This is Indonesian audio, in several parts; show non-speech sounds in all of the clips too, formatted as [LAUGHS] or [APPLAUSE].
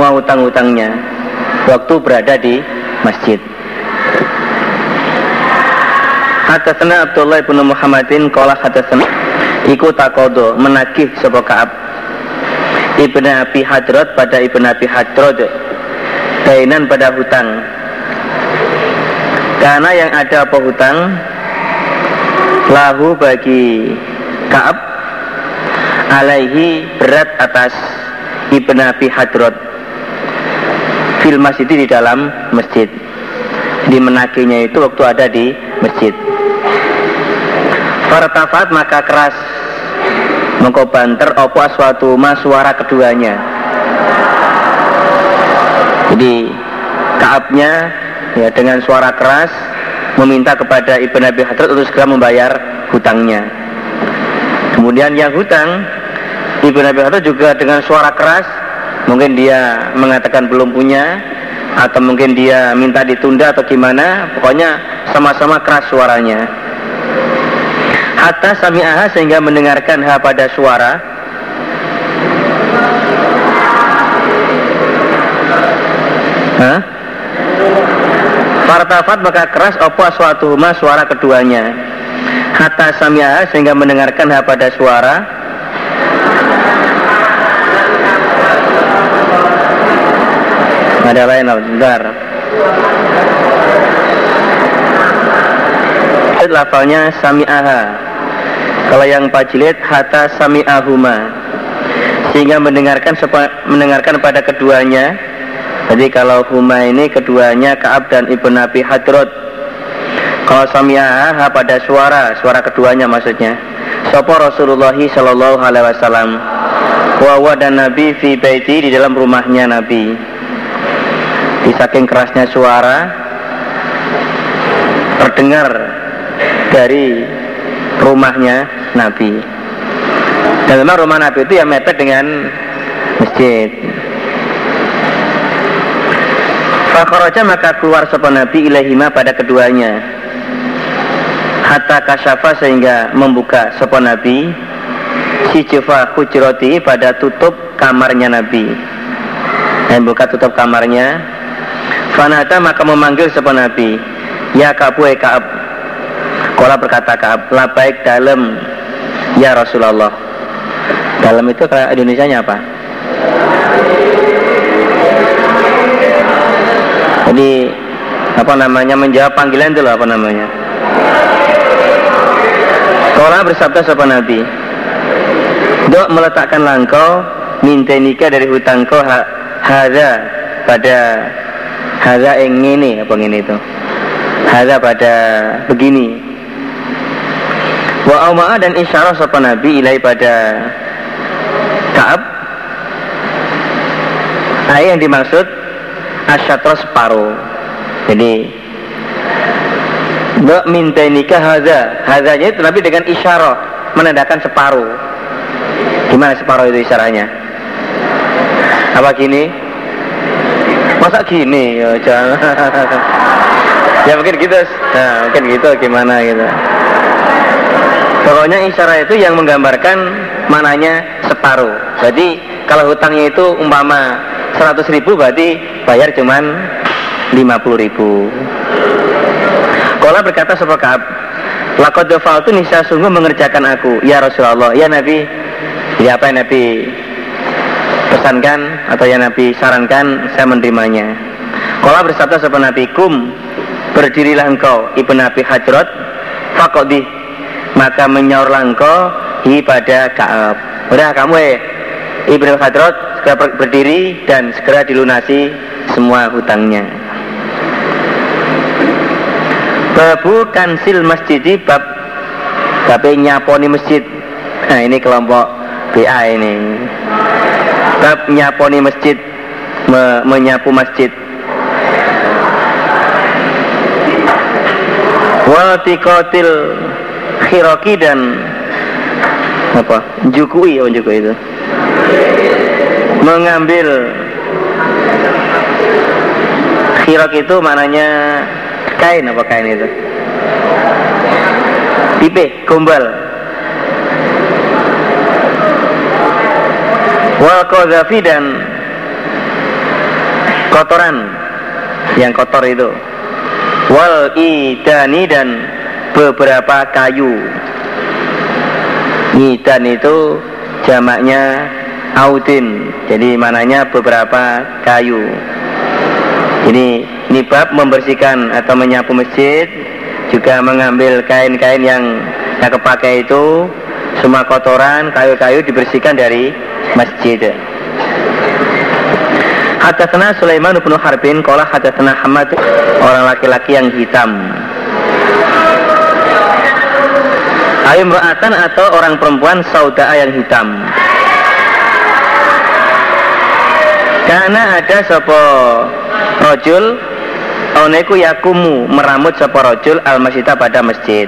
semua hutang-hutangnya waktu berada di masjid. Hadatsana Abdullah bin Muhammadin qala hadatsana iku takodo menagih sapa Ka'ab. Ibn Abi Hadrat pada Ibn Abi Hadrat Dainan pada hutang. Karena yang ada apa hutang? Lahu bagi Ka'ab Alaihi berat atas Ibn Abi Hadrat Fil masjid di dalam masjid. Di menagihnya itu waktu ada di masjid. Fartafat maka keras. Mengko banter opo suatu ma suara keduanya? Jadi Kaabnya ya dengan suara keras meminta kepada Ibn Abi Hadrat untuk segera membayar hutangnya. Kemudian yang hutang Ibn Abi Hadrat juga dengan suara keras mungkin dia mengatakan belum punya atau mungkin dia minta ditunda atau gimana pokoknya sama-sama keras suaranya. Hatta sami'aha sehingga mendengarkan ha pada suara? Fartafat maka keras opo suatu huma suara keduanya. Hatta sami'aha sehingga mendengarkan ha pada suara Ada lain sebentar lafalnya sami'aha kalau yang pajilid hatta sami'ahuma sehingga mendengarkan mendengarkan pada keduanya. Jadi kalau huma ini keduanya Kaab dan Ibn Nabi Hadrot. Kalau sami'aha pada suara, suara keduanya maksudnya. Sopo Rasulullah Shallallahu Alaihi Wasallam. Wawa dan Nabi fi baiti di dalam rumahnya Nabi. Di saking kerasnya suara terdengar dari rumahnya Nabi. Dan memang rumah Nabi itu yang mepet dengan masjid. Fakharaja maka keluar sopan Nabi ilahima pada keduanya. Hatta kasyafa sehingga membuka sopan Nabi. Si Jufa hujroti pada tutup kamarnya Nabi. Dan buka tutup kamarnya Fanata maka memanggil sopan Nabi Ya Kabu Kaab Kala berkata Kaab Labaik dalam Ya Rasulullah. Dalam itu kalau Indonesia nya apa? Jadi apa namanya menjawab panggilan itu loh apa namanya? Kala bersabda sapa Nabi. Dok meletakkan langkau minta nikah dari hutang kau ha, hada pada hada yang ini apa ini itu? Hada pada begini. Wa auma'a dan isyarah sapa Nabi ilai pada Kaab. Ayat yang dimaksud asyatra separuh. Jadi Mbak minta nikah haza Hazanya itu Nabi dengan isyarah Menandakan separuh. Gimana separuh itu isyarahnya? Apa gini Masa gini ya jangan [LAUGHS] Ya mungkin gitu Nah mungkin gitu gimana gitu Pokoknya isyarat itu yang menggambarkan mananya separuh. Jadi kalau hutangnya itu umpama 100 ribu berarti bayar cuman 50 ribu. Kala berkata Ka'ab, Lakot itu nisa sungguh mengerjakan aku, ya Rasulullah, ya Nabi. Ya apa yang Nabi pesankan atau yang Nabi sarankan, saya menerimanya. Kala bersabda sebuah Nabi, kum berdirilah engkau, ibu Nabi Hajrat, fakodi maka menyaur langko hi pada Kaab. Udah kamu eh Ibnu Hadrot segera berdiri dan segera dilunasi semua hutangnya. Babu kansil masjid bab tapi nyaponi masjid. Nah ini kelompok BA ini. Bab nyaponi masjid me menyapu masjid. Wal tikotil khiroki dan apa? Jukui apa jukui itu. Mengambil khirok itu maknanya kain apa kain itu? Pipe gombal wal kozafi dan kotoran. Yang kotor itu. Wal idani dan beberapa kayu. Idan itu jamaknya audin jadi mananya beberapa kayu. Ini bab membersihkan atau menyapu masjid. Juga mengambil kain-kain yang yang kepakai itu. Semua kotoran kayu-kayu dibersihkan dari masjid Hadatsana Sulaiman bin Harbin qala hadatsana Hamad orang laki-laki yang hitam. Ayo meratan atau orang perempuan sauda yang hitam. Karena ada sopo rojul Oneku yakumu meramut sopo rojul al masjidah pada masjid.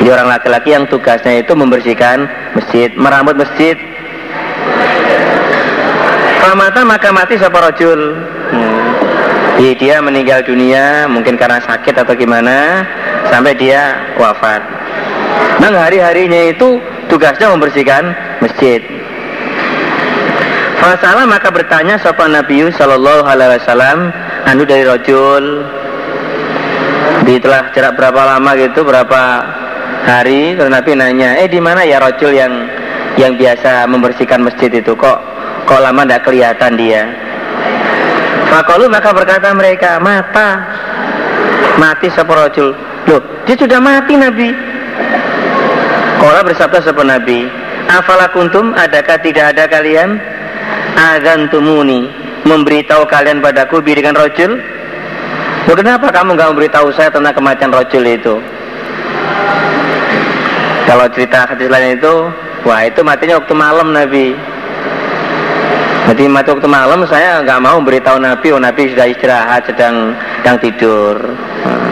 Jadi orang laki-laki yang tugasnya itu membersihkan masjid, meramut masjid, Famata maka mati siapa rojul hmm. dia meninggal dunia mungkin karena sakit atau gimana sampai dia wafat. Nah hari-harinya itu tugasnya membersihkan masjid. Fasalah maka bertanya sopan Nabi Sallallahu Alaihi Wasallam anu dari rojul di telah jarak berapa lama gitu berapa hari terus Nabi nanya eh di mana ya rojul yang yang biasa membersihkan masjid itu kok Kok lama tidak kelihatan dia? Fakolu maka berkata mereka Mata. Mati seporojul Loh dia sudah mati Nabi. Kola bersabda sepo Nabi Afala kuntum? Adakah tidak ada kalian? Tumuni Memberitahu kalian padaku birikan rojul Loh kenapa kamu gak memberitahu saya tentang kematian rojul itu? Kalau cerita hadis lain itu Wah itu matinya waktu malam Nabi jadi waktu malam saya nggak mau beritahu Nabi, oh Nabi sudah istirahat, sedang sedang tidur. Hmm.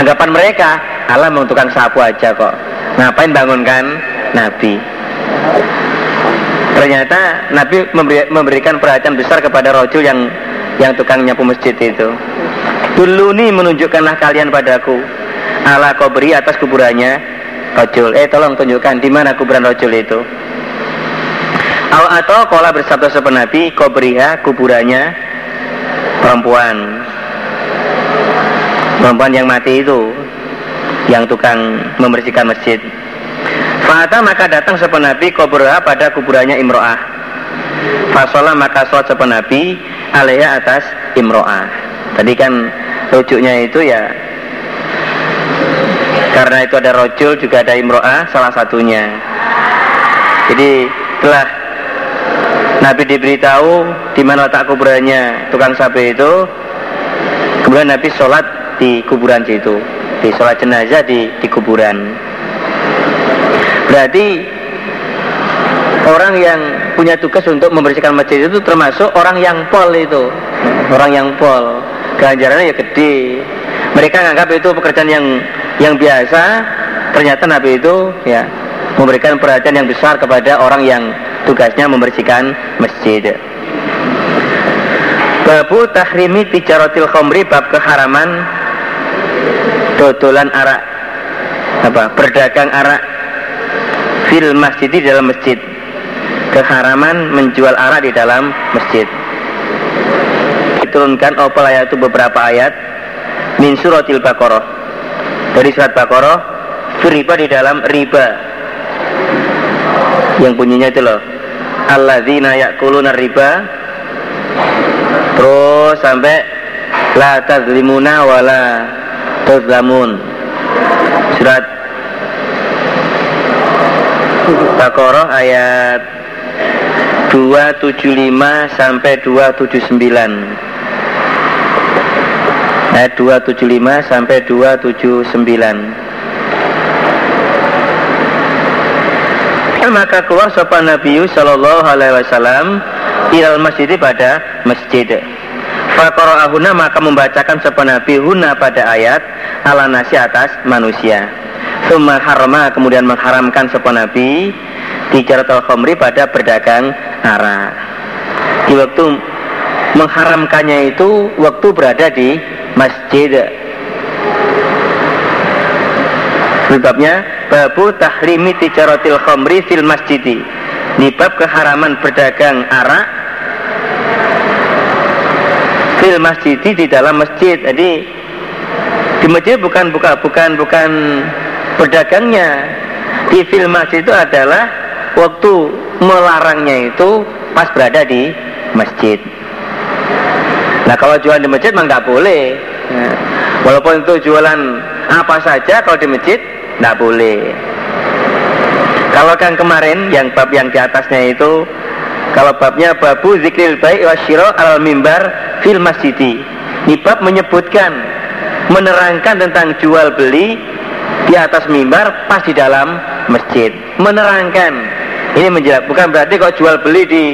Anggapan mereka, Allah mau tukang sapu aja kok. Ngapain bangunkan Nabi? Ternyata Nabi memberi, memberikan perhatian besar kepada rojul yang yang tukang nyapu masjid itu. Dulu nih menunjukkanlah kalian padaku ala beri atas kuburannya rojul. Eh tolong tunjukkan di mana kuburan rojul itu. Al atau kola bersabda sopan Nabi kobriha kuburannya perempuan perempuan yang mati itu yang tukang membersihkan masjid. Fata maka datang sopan Nabi kobriha pada kuburannya Imro'ah. Fasola maka sholat sopan Nabi atas Imro'ah. Tadi kan rujuknya itu ya karena itu ada rojul juga ada Imro'ah salah satunya. Jadi telah Nabi diberitahu di mana letak kuburannya tukang sapi itu. Kemudian Nabi sholat di kuburan situ, di sholat jenazah di, di kuburan. Berarti orang yang punya tugas untuk membersihkan masjid itu termasuk orang yang pol itu, orang yang pol. Ganjarannya ya gede. Mereka menganggap itu pekerjaan yang yang biasa. Ternyata Nabi itu ya memberikan perhatian yang besar kepada orang yang tugasnya membersihkan masjid. Babu tahrimi tijaratil khomri bab keharaman. Dodolan arak apa berdagang arak fil masjid di dalam masjid. Keharaman menjual arak di dalam masjid. Diturunkan opal ayat itu beberapa ayat. Min suratil baqarah. Dari surat baqarah riba di dalam riba. Yang bunyinya itu loh alladzina ya'kuluna riba. Terus sampai la tazlimuna wala tuzlamun surat Baqarah ayat 275 sampai 279 ayat 275 sampai 279 maka keluar sopan Nabi Sallallahu Alaihi Wasallam ilal masjid pada masjid. Fakorahuna maka membacakan sopan Nabi huna pada ayat ala nasi atas manusia. Summa harma kemudian mengharamkan sopan Nabi al khomri pada berdagang arak. Di waktu mengharamkannya itu waktu berada di masjid. Sebabnya babu tahrimi tijaratil khamri fil masjidi. Ini bab keharaman berdagang arak fil masjid di dalam masjid. Jadi di masjid bukan buka bukan bukan berdagangnya. Di fil masjid itu adalah waktu melarangnya itu pas berada di masjid. Nah kalau jualan di masjid memang nggak boleh. Ya. walaupun itu jualan apa saja kalau di masjid nggak boleh. Kalau kan kemarin yang bab yang di atasnya itu kalau babnya babu zikril baik wasyiro al mimbar fil masjidi. Ini bab menyebutkan menerangkan tentang jual beli di atas mimbar pas di dalam masjid. Menerangkan. Ini menjelaskan bukan berarti kok jual beli di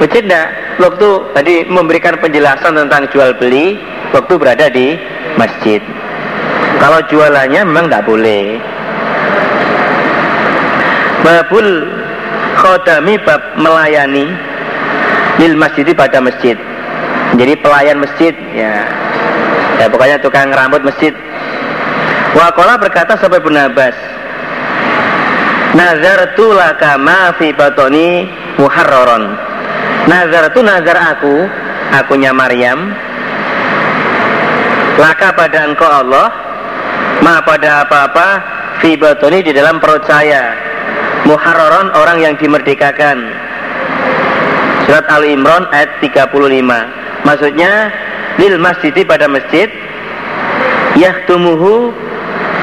masjid enggak waktu tadi memberikan penjelasan tentang jual beli waktu berada di masjid. Kalau jualannya memang tidak boleh babul khodami bab melayani lil masjid pada masjid. Jadi pelayan masjid ya. Ya pokoknya tukang rambut masjid. Wakola berkata sampai Ibn Abbas Nazartu laka ma fi batoni muharraron. Nazartu nazar aku Akunya Maryam. Laka pada engkau Allah Ma pada apa-apa Fi batoni di dalam perut saya Muharraron orang yang dimerdekakan. Surat Al-Imran ayat 35 Maksudnya Lil masjidi pada masjid Yahtumuhu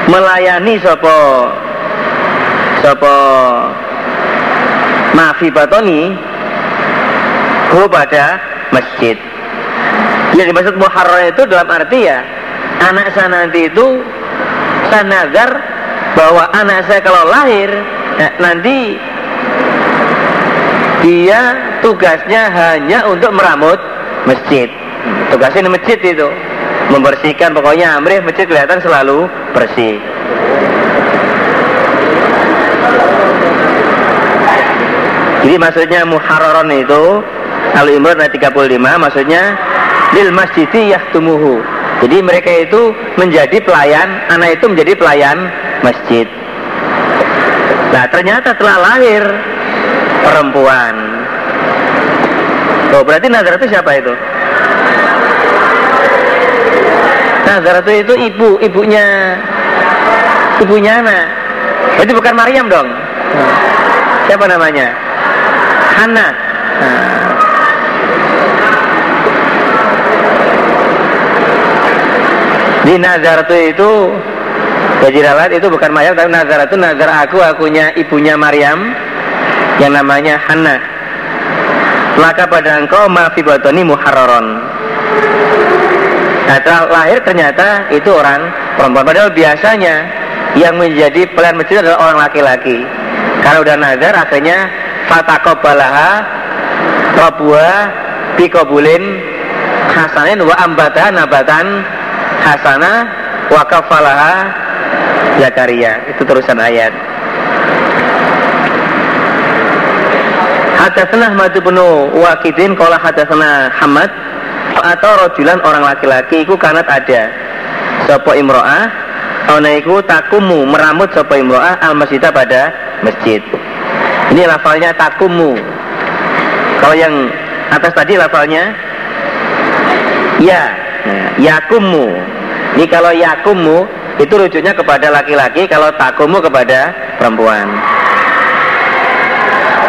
Melayani sopo Sopo Mafi batoni Hu pada masjid. Yang dimaksud muharram itu dalam arti ya Anak saya nanti itu Saya nazar Bahwa anak saya kalau lahir nah, Nanti Dia tugasnya hanya untuk meramut masjid. Tugasnya di masjid itu membersihkan pokoknya. Amrih masjid kelihatan selalu bersih. Jadi maksudnya muharraron itu Al Imran ayat 35 maksudnya lil masjidi yahtumuhu. Jadi mereka itu menjadi pelayan anak itu menjadi pelayan masjid nah ternyata telah lahir perempuan oh berarti nazar itu siapa itu Nazaratu itu ibu, ibunya ibunya anak. Itu bukan Maryam dong. Siapa namanya? Hana. Nah. Di Nazaratu itu Bajiralat itu bukan Maryam tapi Nazaratu Nazar aku akunya ibunya Maryam yang namanya Hana. Maka pada engkau maafi batoni muharraron Nah setelah lahir ternyata itu orang perempuan. Padahal biasanya yang menjadi pelayan masjid adalah orang laki-laki. Karena udah nazar akhirnya fatakobalaha robua bikobulin hasanin wa ambatan nabatan hasana wa kafalaha Zakaria. Itu terusan ayat. Hadatsana Ahmad bin Waqidin qala hadatsana Hamad atau rojulan orang laki-laki iku kanat ada. Sopo imro'ah? Ana iku takumu meramut sopo imro'ah al masjidah pada masjid. Ini lafalnya takumu. Kalau yang atas tadi lafalnya ya. Nah, yakumu. Ini kalau yakumu itu rujuknya kepada laki-laki kalau takumu kepada perempuan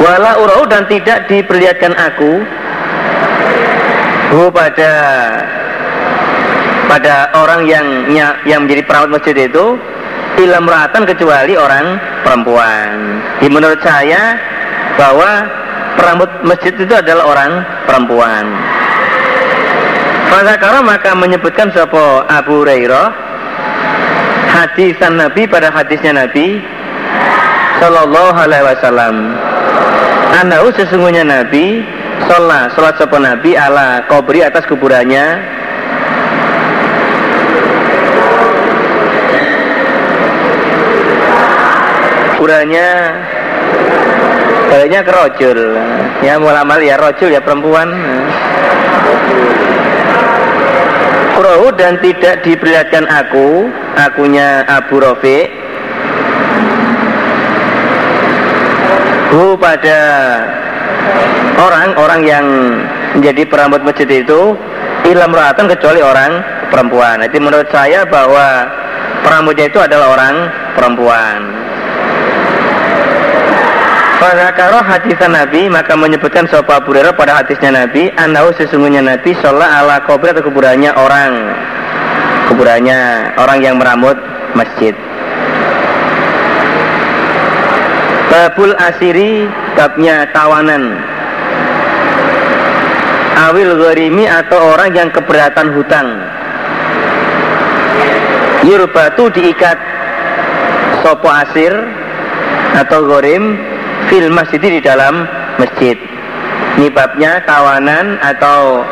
wala urau dan tidak diperlihatkan aku hu pada pada orang yang yang menjadi perawat masjid itu ilam meratan kecuali orang perempuan. Di menurut saya bahwa perawat masjid itu adalah orang perempuan. Fazakara maka menyebutkan siapa Abu Hurairah hadisan Nabi pada hadisnya Nabi Sallallahu Alaihi Wasallam. Anahu sesungguhnya Nabi sholat sholat sopo nabi ala kubri atas kuburannya. Kuburannya baliknya ke rojul. Ya mulamal ya rojul ya perempuan Kurahu dan tidak diperlihatkan aku akunya Abu Rafiq hu pada orang-orang yang menjadi perambut masjid itu Ilam ratan kecuali orang perempuan. Jadi menurut saya bahwa peramuja itu adalah orang perempuan. Pada karo hadisan Nabi maka menyebutkan sopa Abu pada hadisnya Nabi Anau sesungguhnya Nabi sholat ala kubur atau kuburannya orang. Kuburannya orang yang meramut masjid. Babul asiri babnya tawanan. Awil gharimi atau orang yang keberatan hutang. Yurbatu diikat Sopo asir atau gorim fil masjid di dalam masjid. Ini babnya kawanan atau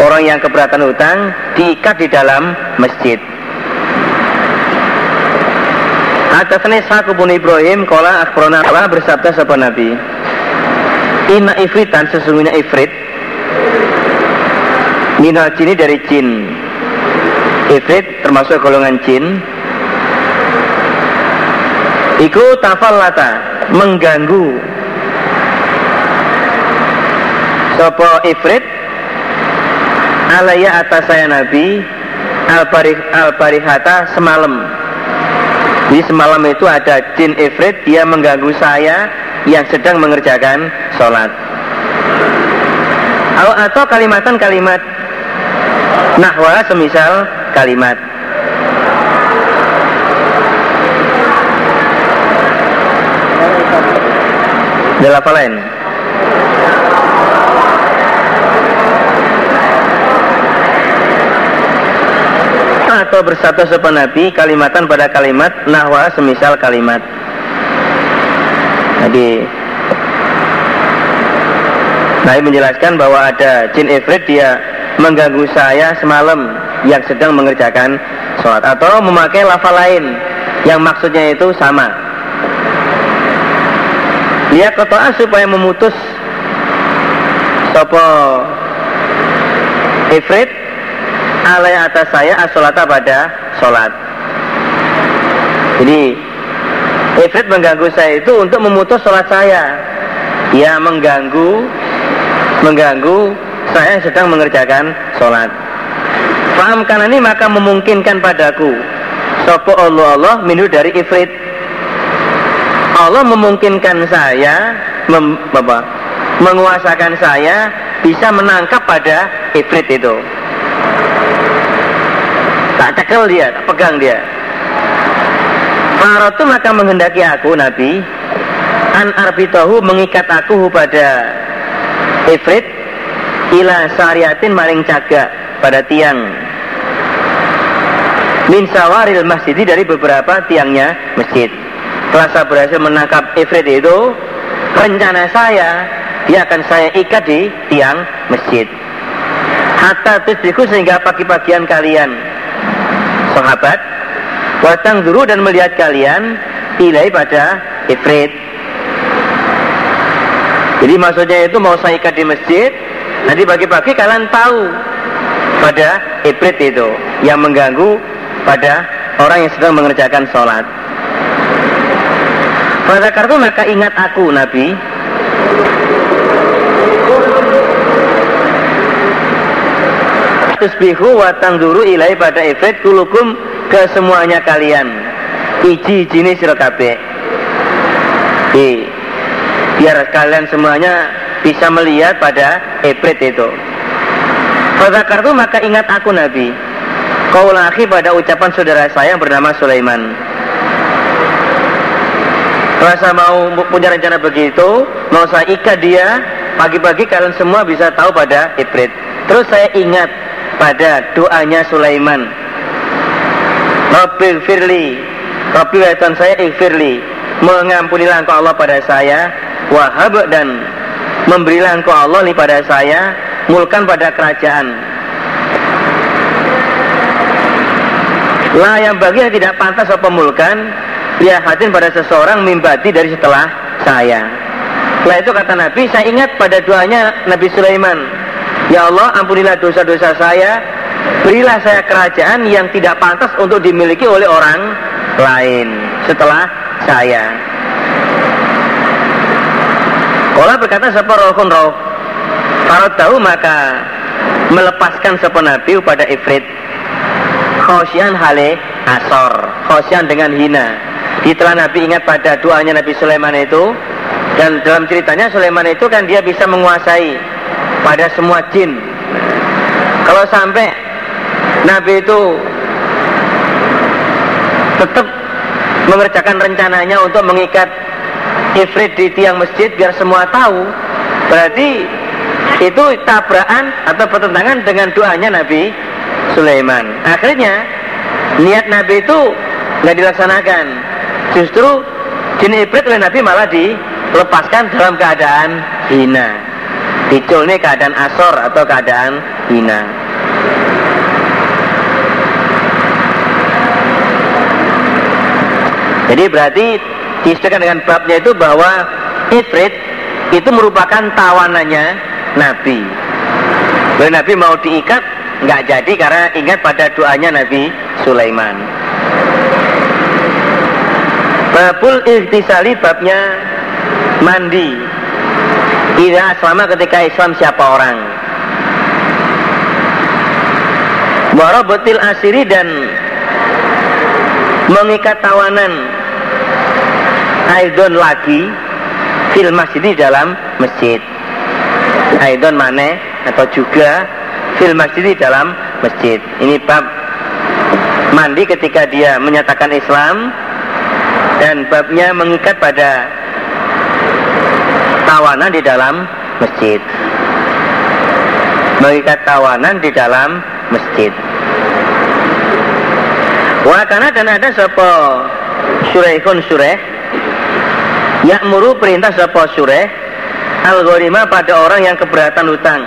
orang yang keberatan hutang diikat di dalam masjid. Atasnya saku pun Ibrahim kola akbrona Allah bersabda sapa Nabi. Inna ifritan sesungguhnya ifrit Minal jini dari jin Ifrit termasuk golongan jin Iku tafallata mengganggu. Sopo Ifrit Alaya atas saya Nabi Al-Barih, Al-Barihata semalam. Di semalam itu ada jin Ifrit Dia mengganggu saya Yang sedang mengerjakan sholat. Atau kalimatan kalimat Nahwa semisal kalimat Ada lain? Atau bersatu sopan Nabi kalimatan pada kalimat nahwa semisal kalimat. Jadi Nabi menjelaskan bahwa ada jin ifrit dia mengganggu saya semalam yang sedang mengerjakan sholat atau memakai lafal lain yang maksudnya itu sama kotoa supaya memutus sopo ifrit alai atas saya asolata pada sholat. Jadi ifrit mengganggu saya itu untuk memutus sholat saya. Dia mengganggu mengganggu saya sedang mengerjakan sholat. Faham karena ini maka memungkinkan padaku. Sopo Allah Allah minu dari ifrit Allah memungkinkan saya mem, apa, menguasakan saya bisa menangkap pada ifrit itu. Tak cekel dia, tak pegang dia. Faratu maka menghendaki aku Nabi an arbitahu mengikat aku pada ifrit ila syariatin maring caga pada tiang min sawaril masjid dari beberapa tiangnya masjid saya berhasil menangkap Ifrit itu, rencana saya, dia akan saya ikat di tiang masjid. Hatta tusbiku sehingga pagi-pagian kalian, sahabat, watang dulu dan melihat kalian, ilai pada Ifrit. Jadi maksudnya itu mau saya ikat di masjid, nanti pagi-pagi kalian tahu pada Ifrit itu yang mengganggu pada orang yang sedang mengerjakan sholat. Pada kartu maka ingat aku Nabi. Tusbihu wa tangduru ilai pada efek kulukum ke semuanya kalian. Iji jenis sirakabe Biar kalian semuanya bisa melihat pada efek itu. Pada kartu maka ingat aku Nabi. Kau lagi pada ucapan saudara saya yang bernama Sulaiman Rasa mau punya rencana begitu, mau saya ikat dia, pagi-pagi kalian semua bisa tahu pada Ibrit. Terus saya ingat pada doanya Sulaiman. Rabbil firli, Rabbil waitan saya ighfirli. Mengampunilah engkau Allah pada saya, wahab dan memberilah engkau Allah nih pada saya, mulkan pada kerajaan. Lah yang bagi yang tidak pantas apa mulkan lihatin pada seseorang mimbati dari setelah saya. Setelah itu kata Nabi, saya ingat pada doanya Nabi Sulaiman. Ya Allah, ampunilah dosa-dosa saya, berilah saya kerajaan yang tidak pantas untuk dimiliki oleh orang lain setelah saya. Kala berkata siapa rohun roh Kalau tahu maka melepaskan sapa nabi pada ifrit khosyan hale asor khosyan dengan hina setelah Nabi ingat pada doanya Nabi Sulaiman itu dan dalam ceritanya Sulaiman itu kan dia bisa menguasai pada semua jin. Kalau sampai Nabi itu tetap mengerjakan rencananya untuk mengikat ifrit di tiang masjid biar semua tahu berarti itu tabrakan atau pertentangan dengan doanya Nabi Sulaiman. Akhirnya niat Nabi itu nggak dilaksanakan justru jin ifrit oleh Nabi malah dilepaskan dalam keadaan hina Dicul ini keadaan asor atau keadaan hina Jadi berarti disesuaikan dengan babnya itu bahwa Ifrit itu merupakan tawanannya Nabi. Kalau Nabi mau diikat nggak jadi karena ingat pada doanya Nabi Sulaiman. Babul ihtisali babnya mandi. Tidak selama ketika Islam siapa orang. Warabatil asiri dan mengikat tawanan Aidon lagi fil masjid di dalam masjid Aidon mana atau juga fil masjid di dalam masjid ini bab mandi ketika dia menyatakan Islam dan babnya mengikat pada tawanan di dalam masjid. Mengikat tawanan di dalam masjid. Wa kana dan ada sapa surehun sureh Yakmuru perintah sapa sureh al pada orang yang keberatan hutang.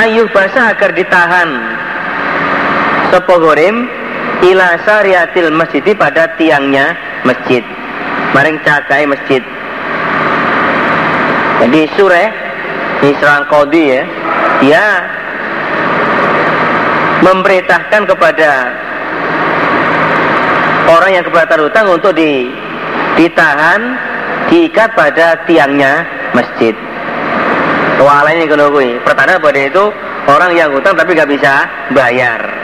Ayuh basa agar ditahan Sopo gorim Ila syariatil masjid pada tiangnya masjid Maring cakai masjid Jadi sureh Ini serang kodi ya dia memerintahkan kepada orang yang keberatan hutang untuk di, ditahan diikat pada tiangnya masjid. Wala ini kalau pertanda pada itu orang yang hutang tapi gak bisa bayar.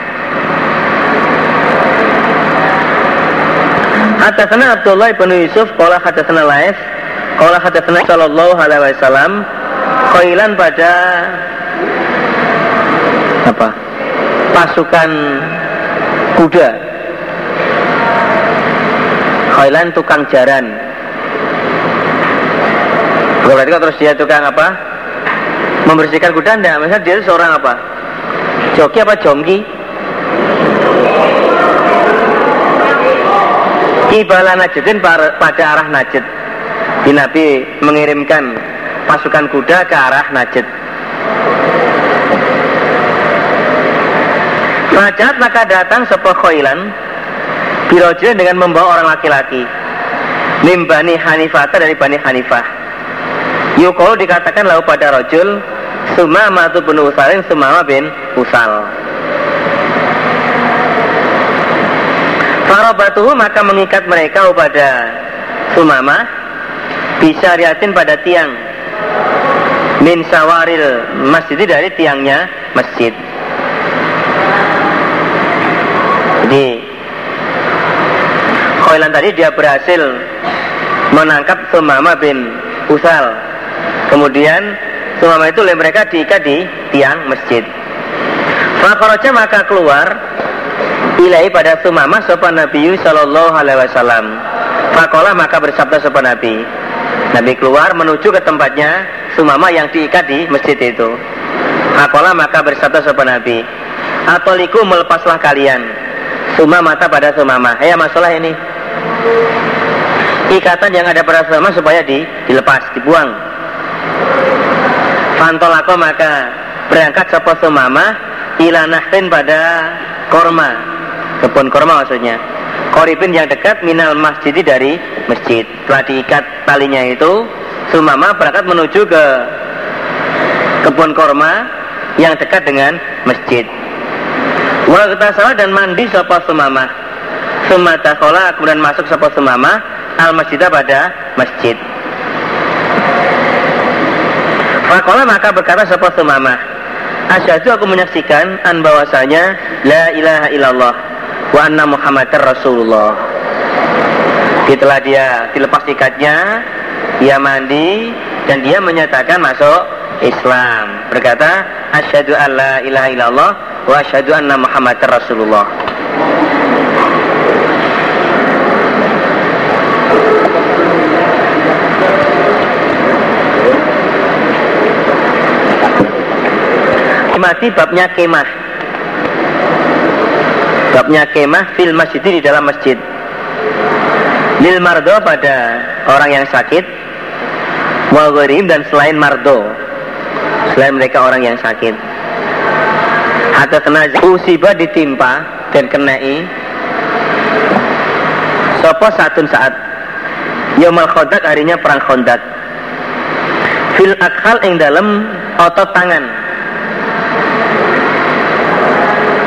Hadatsana Abdullah bin Yusuf qala hadatsana Laif qala hadatsana sallallahu alaihi wasallam qailan pada apa? Pasukan kuda. Khailan tukang jaran. Berarti kan terus dia tukang apa? Membersihkan kuda enggak misalnya dia seorang apa? Joki apa jongki Ibala Najdin pada arah Najd di Nabi mengirimkan pasukan kuda ke arah Najd Rajat maka datang sebuah khailan Birojil dengan membawa orang laki-laki. Mimbani Hanifah dari Bani Hanifah. Yukol dikatakan lalu pada rojul Sumama tu bin Usalin Sumama bin Usal Farobatuhu maka mengikat mereka pada Sumama Bisa riatin pada tiang Min sawaril masjid dari tiangnya masjid Jadi Khailan tadi dia berhasil menangkap Sumama bin Usal. Kemudian Sumama itu oleh mereka diikat di tiang masjid. Fakoroja maka keluar ilahi pada Sumama sopan Nabi Sallallahu Alaihi Wasallam. Fakola maka bersabda sopan Nabi. Nabi keluar menuju ke tempatnya Sumama yang diikat di masjid itu. Fakola maka bersabda sopan Nabi. Atoliku melepaslah kalian Suma mata pada sumama. Ya masalah ini. Ikatan yang ada pada sumama supaya di, dilepas, dibuang. Fantolako maka berangkat sopo sumama ila nahrin pada korma. Kebun korma maksudnya. Koripin yang dekat minal masjid dari masjid. Telah diikat talinya itu, sumama berangkat menuju ke kebun korma yang dekat dengan masjid. Salah dan mandi sapa sumama. Summa takhola kemudian masuk sapa sumama al masjidah pada masjid. Fakola maka berkata sapa Sumamah Asyhadu aku menyaksikan an bahwasanya la ilaha illallah wa anna muhammadar rasulullah. Setelah dia dilepas ikatnya, dia mandi dan dia menyatakan masuk Islam. Berkata, asyhadu alla ilaha illallah wa asyhadu anna muhammadar rasulullah. mati babnya kemah babnya kemah fil masjid di dalam masjid. Lil mardo pada orang yang sakit wal dan selain mardo selain mereka orang yang sakit. Atau kena usibah ditimpa dan kenai sopo satun saat? Yomal khodak harinya perang khodak Fil akhal ing dalam otot tangan.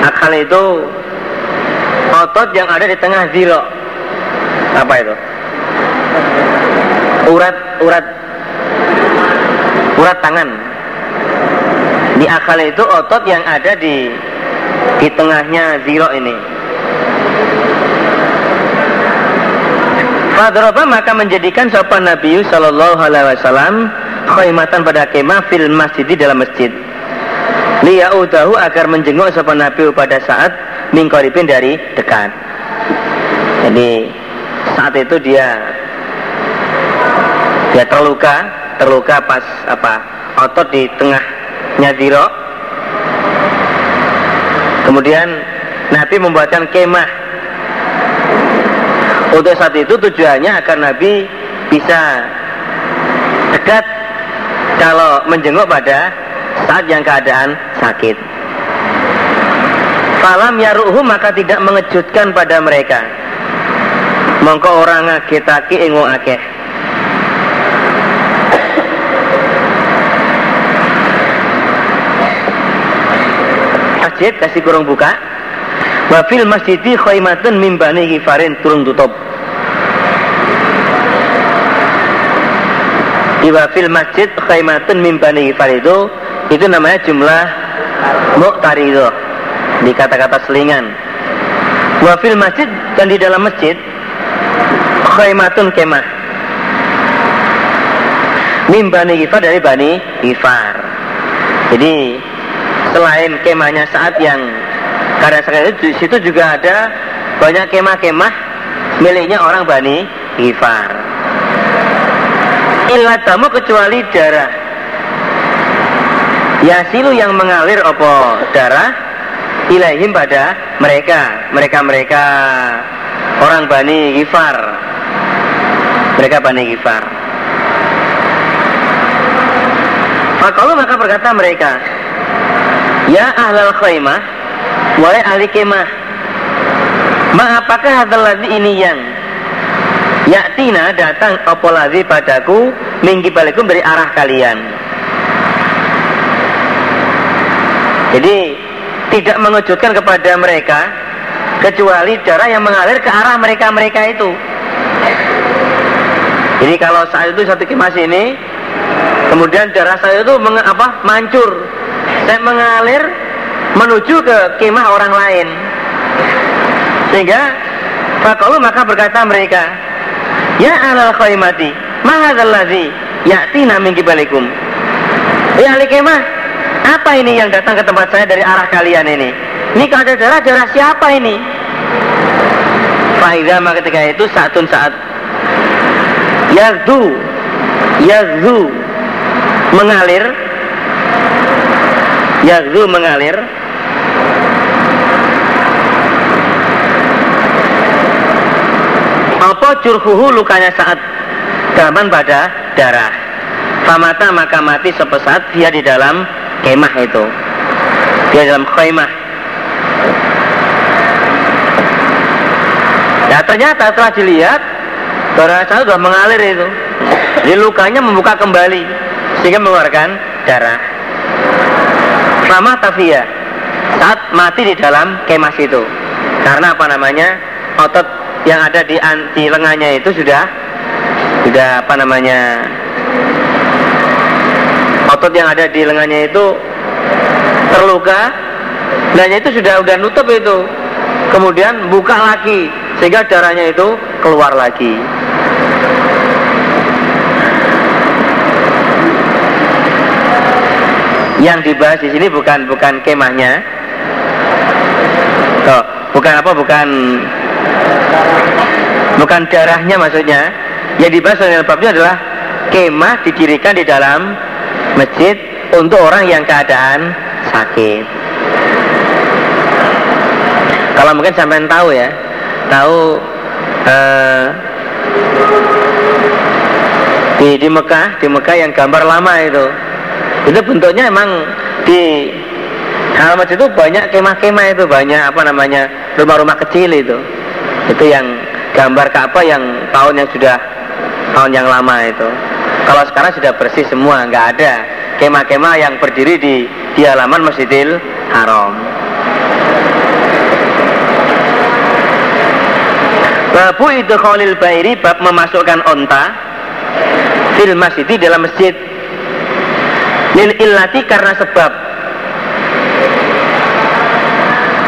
Akal itu otot yang ada di tengah ziro. Apa itu? Urat urat urat tangan. Di akal itu otot yang ada di di tengahnya ziro ini. Fadroba maka menjadikan sopan Nabi Sallallahu Alaihi Wasallam khaymatan pada kemah fil masjid di dalam masjid liyaudahu agar menjenguk sopan Nabi pada saat mingkoripin dari dekat. Jadi saat itu dia dia terluka, terluka pas apa otot di tengahnya diro. Kemudian Nabi membuatkan kemah. Untuk saat itu tujuannya agar Nabi bisa dekat kalau menjenguk pada saat yang keadaan sakit. Falam yaruhu maka tidak mengejutkan pada mereka. Mongko orang ngakitaki ingu akeh. Masjid kasih kurung buka. Wafil masjidi khaimatun mimbani gifarin turun tutup. Iwa fil masjid khaimatun mimbani gifar itu itu namanya jumlah muqtarido di kata-kata selingan. Wafil masjid dan di dalam masjid khaymatun kemah. Min bani gifar dari bani gifar jadi selain kemahnya saat yang karena sekali itu situ juga ada banyak kemah-kemah miliknya orang bani gifar illa tamu kecuali darah. Yasilu yang mengalir opo darah ilaihim pada mereka mereka-mereka orang Bani Gifar. Mereka Bani Gifar. Makalu maka berkata mereka Ya ahlal khaymah Wahai ahli kemah Ma apakah hadal ini yang Yaktina datang opo padaku Minggi balikum dari arah kalian? Jadi tidak mengejutkan kepada mereka kecuali darah yang mengalir ke arah mereka-mereka itu. Jadi kalau saat itu satu kimas ini, kemudian darah saya itu meng, apa, mancur, saya mengalir menuju ke kemah orang lain. Sehingga Fakalu maka berkata mereka, Ya alal khaymati, mahadalladzi ya'tina min kibalikum. Ya ahli kemah, apa ini yang datang ke tempat saya dari arah kalian ini? Ini kalau darah, darah siapa ini? Faidah ketika itu saatun saat Yazdu Yazdu Mengalir. Yazdu mengalir. Apa curhuhu lukanya saat Gaman pada darah. Famata maka mati sepesat dia di dalam kemah itu. Dia dalam khaimah. Ya ternyata setelah dilihat darah saya sudah mengalir itu. Jadi lukanya membuka kembali sehingga mengeluarkan darah. Sama tafia saat mati di dalam kemah itu. Karena apa namanya? Otot yang ada di, di lengannya itu sudah sudah apa namanya otot yang ada di lengannya itu terluka dan itu sudah udah nutup itu. Kemudian buka lagi sehingga darahnya itu keluar lagi. Yang dibahas di sini bukan bukan kemahnya. Oh, bukan apa bukan bukan darahnya maksudnya. Yang dibahas oleh babnya adalah kemah didirikan di dalam masjid untuk orang yang keadaan sakit. Kalau mungkin sampai tahu ya tahu uh, di di Mekah di Mekah yang gambar lama itu itu bentuknya emang di halaman itu banyak kemah-kemah itu banyak apa namanya rumah-rumah kecil itu. Itu yang gambar Ka'bah yang tahun yang sudah tahun yang lama itu kalau sekarang sudah bersih semua nggak ada kemah-kemah yang berdiri di di halaman Masjidil Haram. Babu itu Khalil Bairi bab memasukkan onta fil masjid dalam masjid. Lil illati karena sebab.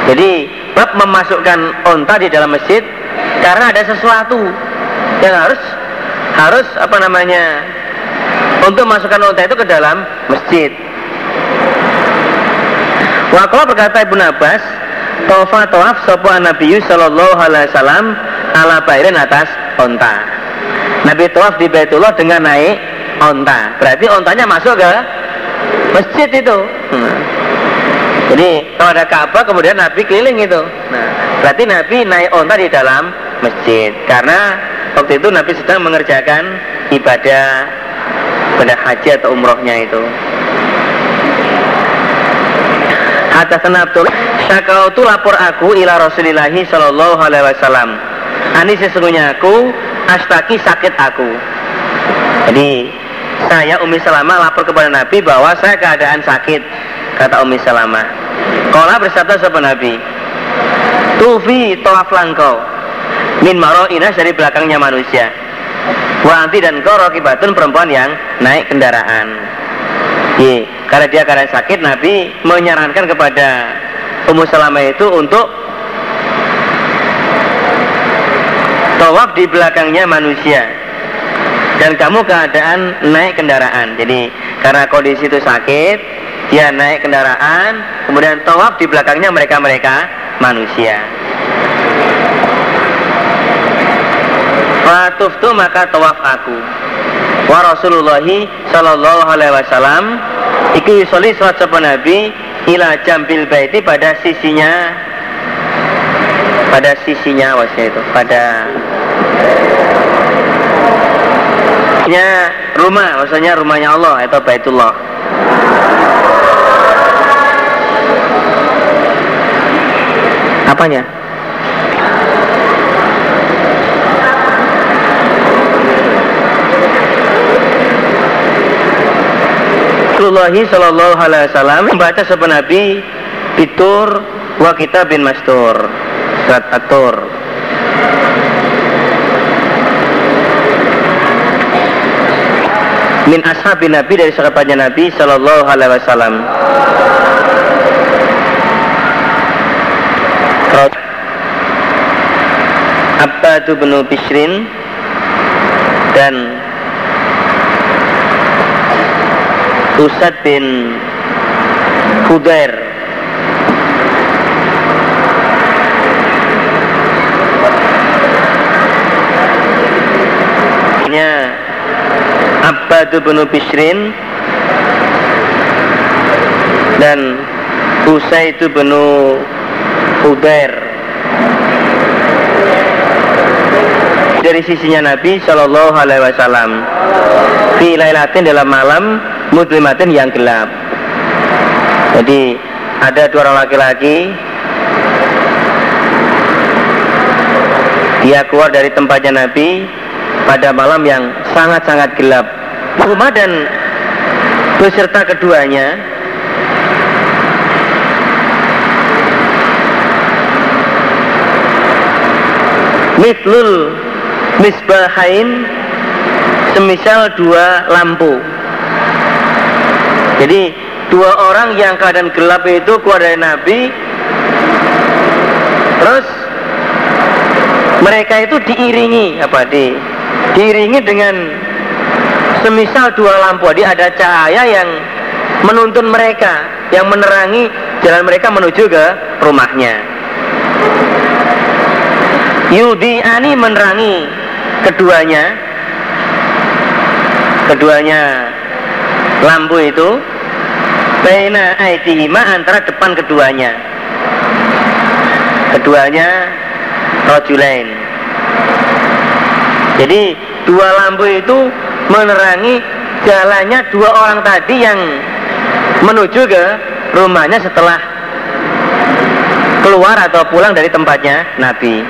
Jadi bab memasukkan onta di dalam masjid karena ada sesuatu yang harus harus apa namanya untuk masukkan onta itu ke dalam masjid. Wakala berkata Ibnu Abbas Tofa toaf sopa Nabi Sallallahu Alaihi Wasallam ala bairin atas onta Nabi toaf di Baitullah dengan naik onta Berarti ontanya masuk ke masjid itu. Hmm. jadi kalau ada Ka'bah kemudian Nabi keliling itu. Nah berarti Nabi naik onta di dalam masjid. Karena waktu itu Nabi sedang mengerjakan ibadah pada haji atau umrohnya itu Hadatsana Abdul Syakautu lapor aku ila Rasulillahi sallallahu alaihi wasallam. Ani sesungguhnya aku astaki sakit aku. Jadi saya Umi Salama lapor kepada Nabi bahwa saya keadaan sakit kata Umi Salama Kala bersabda sahabat Nabi Tufi toaf langkau Min maro inas dari belakangnya manusia. Wanti dan kau rokibatun perempuan yang naik kendaraan. Ye, karena dia keadaan sakit Nabi menyarankan kepada Ummu Salama itu untuk Tawaf di belakangnya manusia. Dan kamu keadaan naik kendaraan. Jadi karena kondisi itu sakit dia naik kendaraan kemudian tawaf di belakangnya mereka mereka manusia Fatuftu maka tawaf aku. Wa Rasulullahi sallallahu alaihi wasallam iku yusoli salat sapa nabi ila jambil baiti pada sisinya. Pada sisinya wasnya itu pada maksudnya rumah maksudnya rumahnya Allah atau Baitullah. Apanya Rasulullah Shallallahu Alaihi Wasallam membaca sebuah Nabi Bitur wa kita bin Mastur surat Atur min ashabin Nabi dari sahabatnya Nabi Shallallahu Alaihi Wasallam. Abbadu bin Bishrin dan Usad bin Hudair. Abbad bin Bishrin dan Usaid bin Udair dari sisinya Nabi Shallallahu Alaihi Wasallam fi lailatin dalam malam muslimatin yang gelap. Jadi ada dua orang laki-laki. Dia keluar dari tempatnya Nabi pada malam yang sangat-sangat gelap. Rumah dan beserta keduanya mislul misbahain semisal dua lampu Jadi dua orang yang keadaan gelap itu keluar dari Nabi Terus mereka itu diiringi apa di diiringi dengan semisal dua lampu. Jadi ada cahaya yang menuntun mereka yang menerangi jalan mereka menuju ke rumahnya. Yudi Ani menerangi keduanya. Keduanya lampu itu Baina aitihima antara depan keduanya Keduanya Rojulain Jadi dua lampu itu menerangi jalannya dua orang tadi yang menuju ke rumahnya setelah keluar atau pulang dari tempatnya Nabi.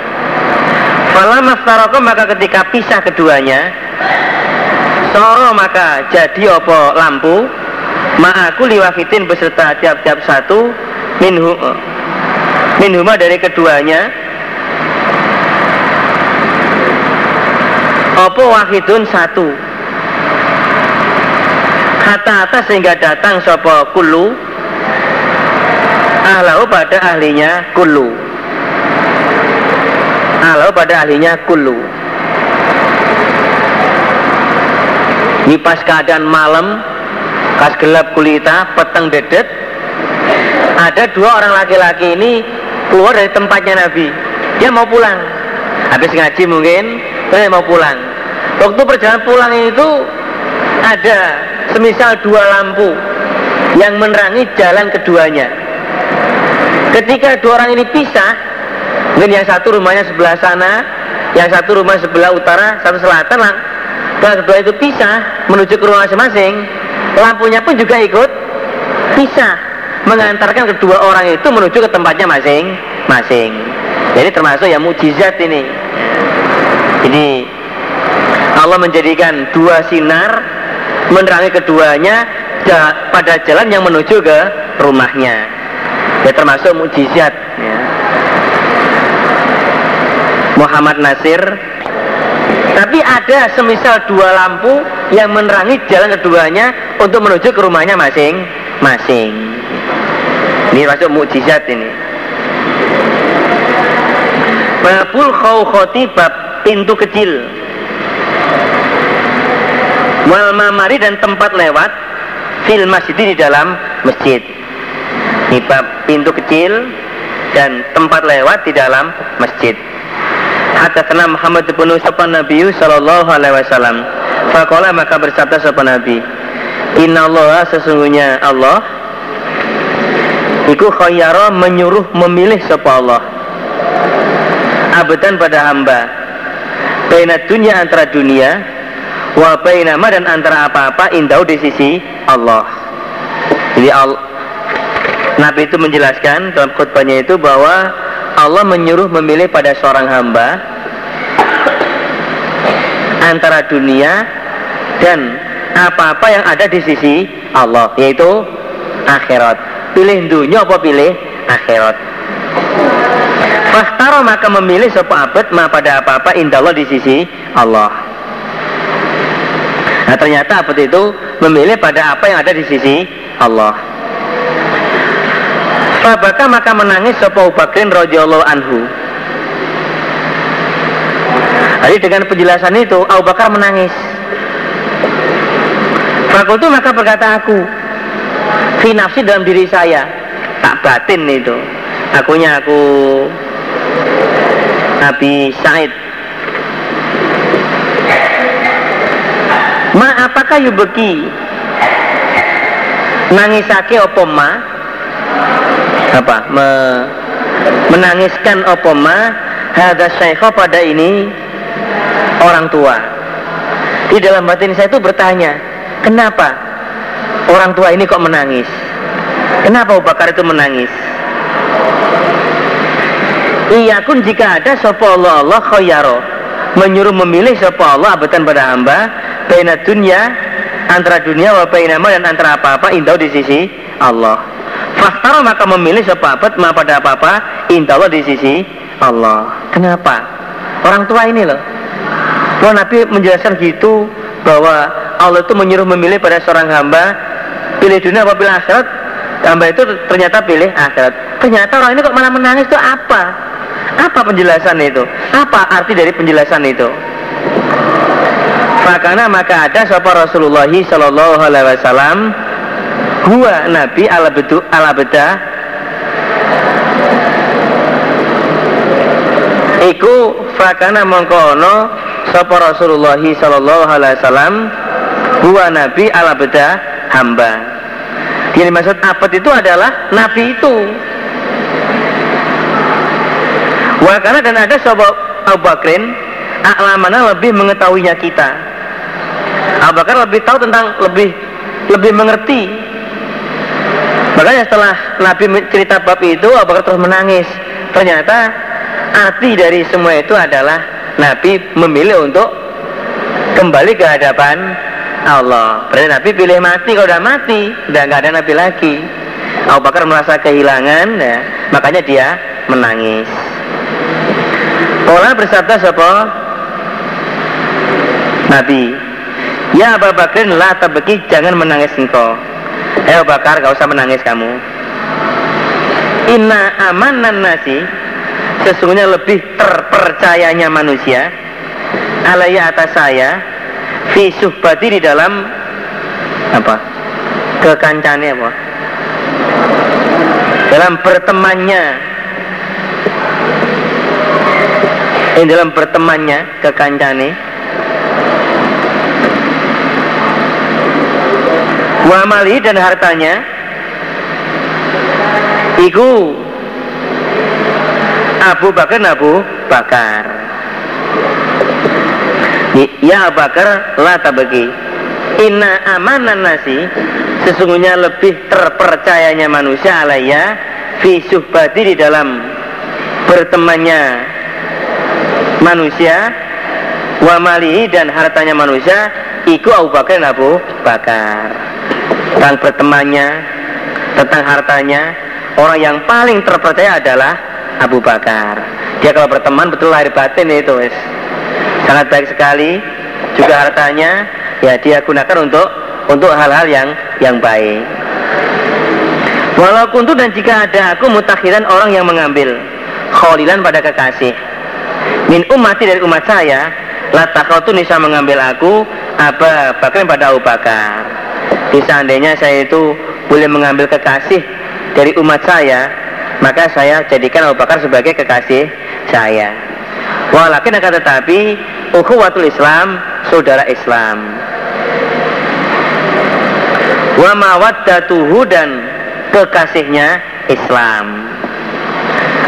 Fala mastaroko maka ketika pisah keduanya Soro maka jadi opo lampu? Ma'aku liwakitin beserta tiap-tiap satu Minhu Minhuma dari keduanya. Opo wahidun satu? Kata atas sehingga datang sopo kulu Ahlau pada ahlinya kulu Ahlau pada ahlinya kulu Ini pas keadaan malam, kas gelap kulita, peteng dedet, ada dua orang laki-laki ini keluar dari tempatnya Nabi. Dia mau pulang. Habis ngaji mungkin, dia mau pulang. Waktu perjalanan pulang itu ada semisal dua lampu yang menerangi jalan keduanya. Ketika dua orang ini pisah, mungkin yang satu rumahnya sebelah sana, yang satu rumah sebelah utara, satu selatan, setelah kedua itu pisah menuju ke rumah masing-masing, lampunya pun juga ikut pisah mengantarkan kedua orang itu menuju ke tempatnya masing-masing. Jadi termasuk yang mujizat ini. Ini Allah menjadikan dua sinar menerangi keduanya pada jalan yang menuju ke rumahnya. Ya termasuk mujizat. Ya. Muhammad Nasir tapi ada semisal dua lampu yang menerangi jalan keduanya untuk menuju ke rumahnya masing-masing. Ini masuk mukjizat ini. Babul khawkhoti bab pintu kecil. Wal mamari dan tempat lewat fil masjid di dalam masjid. Ini bab pintu kecil dan tempat lewat di dalam masjid. Hadatsana Muhammad bin Sopan Nabi sallallahu alaihi wasallam. Faqala maka bersabda sapa Nabi, Inna Allah sesungguhnya Allah Iku khayyara menyuruh memilih sapa Allah. Abedan pada hamba. Baina dunia antara dunia Wa bainama dan antara apa-apa Indau di sisi Allah. Jadi Allah Nabi itu menjelaskan dalam khutbahnya itu bahwa Allah menyuruh memilih pada seorang hamba antara dunia dan apa-apa yang ada di sisi Allah yaitu akhirat. Pilih dunia apa pilih akhirat? Fahtaro maka memilih sebuah abad ma pada apa-apa indah Allah di sisi Allah. Nah ternyata abad itu memilih pada apa yang ada di sisi Allah Fabaka maka menangis sebuah Bakrin radhiyallahu anhu. Jadi dengan penjelasan itu Abu Bakar menangis. Fakultu maka berkata aku Finafsi dalam diri saya. Tak batin itu. Akunya aku Nabi Said. Ma apakah yubeki Nangisake opo ma Apa Me, Menangiskan opo ma Hada syekho pada ini orang tua. Di dalam batin saya itu bertanya, kenapa orang tua ini kok menangis? Kenapa Abu Bakar itu menangis? Iya pun jika ada sopo Allah Allah khoyaro menyuruh memilih sopo Allah abatan pada hamba baina dunia antara dunia wa dan antara apa-apa indah di sisi Allah. Fakhtaro maka memilih sopo abad ma pada apa-apa indah Allah di sisi Allah. Kenapa? Orang tua ini loh. Bahwa Nabi menjelaskan gitu bahwa Allah itu menyuruh memilih pada seorang hamba pilih dunia apa pilih akhirat hamba itu ternyata pilih akhirat. Ternyata orang ini kok malah menangis itu apa? Apa penjelasan itu? Apa arti dari penjelasan itu? Makanya maka ada sapa Rasulullah Shallallahu Alaihi Wasallam Gua Nabi ala bedu ala beda. Iku fakana mengkono sapa Rasulullah Shallallahu Alaihi Wasallam Gua Nabi ala beda hamba. Yang dimaksud apa itu adalah Nabi itu. Wakana dan ada sapa Abu Bakrin A'lamana lebih mengetahuinya kita. Abu Bakar lebih tahu tentang lebih lebih mengerti. Makanya setelah Nabi cerita bab itu Abu Bakar terus menangis. Ternyata arti dari semua itu adalah Nabi memilih untuk kembali ke hadapan Allah. Berarti Nabi pilih mati kalau udah mati, udah nggak ada Nabi lagi. Abu Bakar merasa kehilangan, ya, makanya dia menangis. Pola bersabda siapa? Nabi Ya Abu Bakar la tabki jangan menangis engkau. Eh Bakar gak usah menangis kamu. Inna amanan nasi sesungguhnya lebih terpercayanya manusia alaya atas saya fi suhbati di dalam apa? Kekancane apa? Dalam bertemannya. In dalam bertemannya kekancane wa mali dan hartanya iku Abu Bakar Abu Bakar. Ya Abu Bakar la tabagi Inna amanan nasi Sesungguhnya lebih terpercayanya manusia alaya Fi suhbati di dalam Bertemannya Manusia Wa mali dan hartanya manusia Iku Abu Bakar Abu Bakar tentang bertemannya, tentang hartanya, orang yang paling terpercaya adalah Abu Bakar. Dia kalau berteman betul lahir batin itu, wes. sangat baik sekali. Juga hartanya, ya dia gunakan untuk untuk hal-hal yang yang baik. Walaupun itu dan jika ada aku mutakhiran orang yang mengambil kholilan pada kekasih min umati dari umat saya latakau tuh bisa mengambil aku apa bahkan pada Abu Bakar jadi seandainya saya itu boleh mengambil kekasih dari umat saya, maka saya jadikan Abu Bakar sebagai kekasih saya. Walakin akan tetapi ukhuwatul Islam, saudara Islam. Wa mawaddatuhu dan kekasihnya Islam.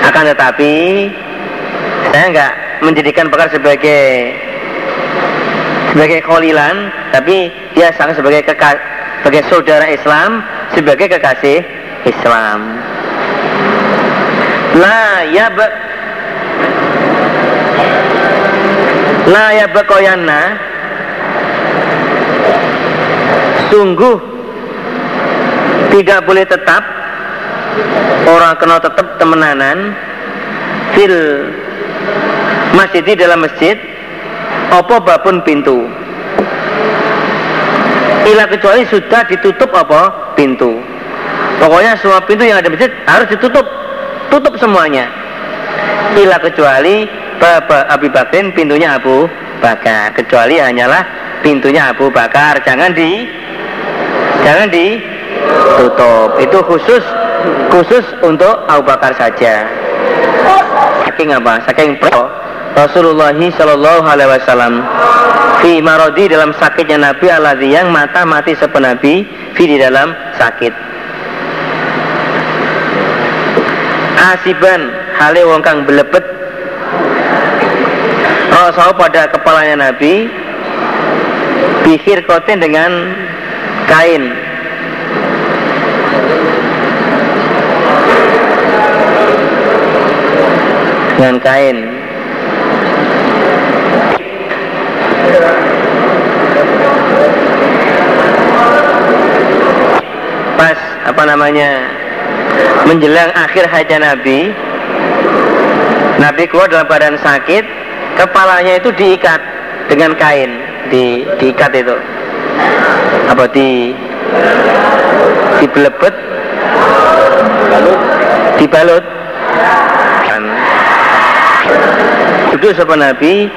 Akan tetapi saya enggak menjadikan Bakar sebagai sebagai kholilan, tapi dia sangat sebagai kekasih sebagai saudara Islam, sebagai kekasih Islam. La yab La yabqayanna Sungguh Tidak boleh tetap Orang kena tetap temenanan Fil Masjid di dalam masjid Apa babun pintu Ila kecuali sudah ditutup apa? Pintu. Pokoknya semua pintu yang ada masjid harus ditutup. Tutup semuanya. Ila kecuali Bapak Abi Bakrin pintunya Abu Bakar. Kecuali hanyalah pintunya Abu Bakar. Jangan di jangan ditutup. Itu khusus khusus untuk Abu Bakar saja. Saking apa? Saking pro Rasulullah Shallallahu Alaihi Wasallam fi marodi dalam sakitnya Nabi alladhi yang mata mati sepenabi fi di dalam sakit. Asiban hale wong kang belebet Rasul pada kepalanya Nabi bihir koten dengan kain. Dengan kain apa namanya menjelang akhir haja Nabi Nabi keluar dalam badan sakit kepalanya itu diikat dengan kain di diikat itu. Apa di dibelebet dibalut. Kan duduk sapa Nabi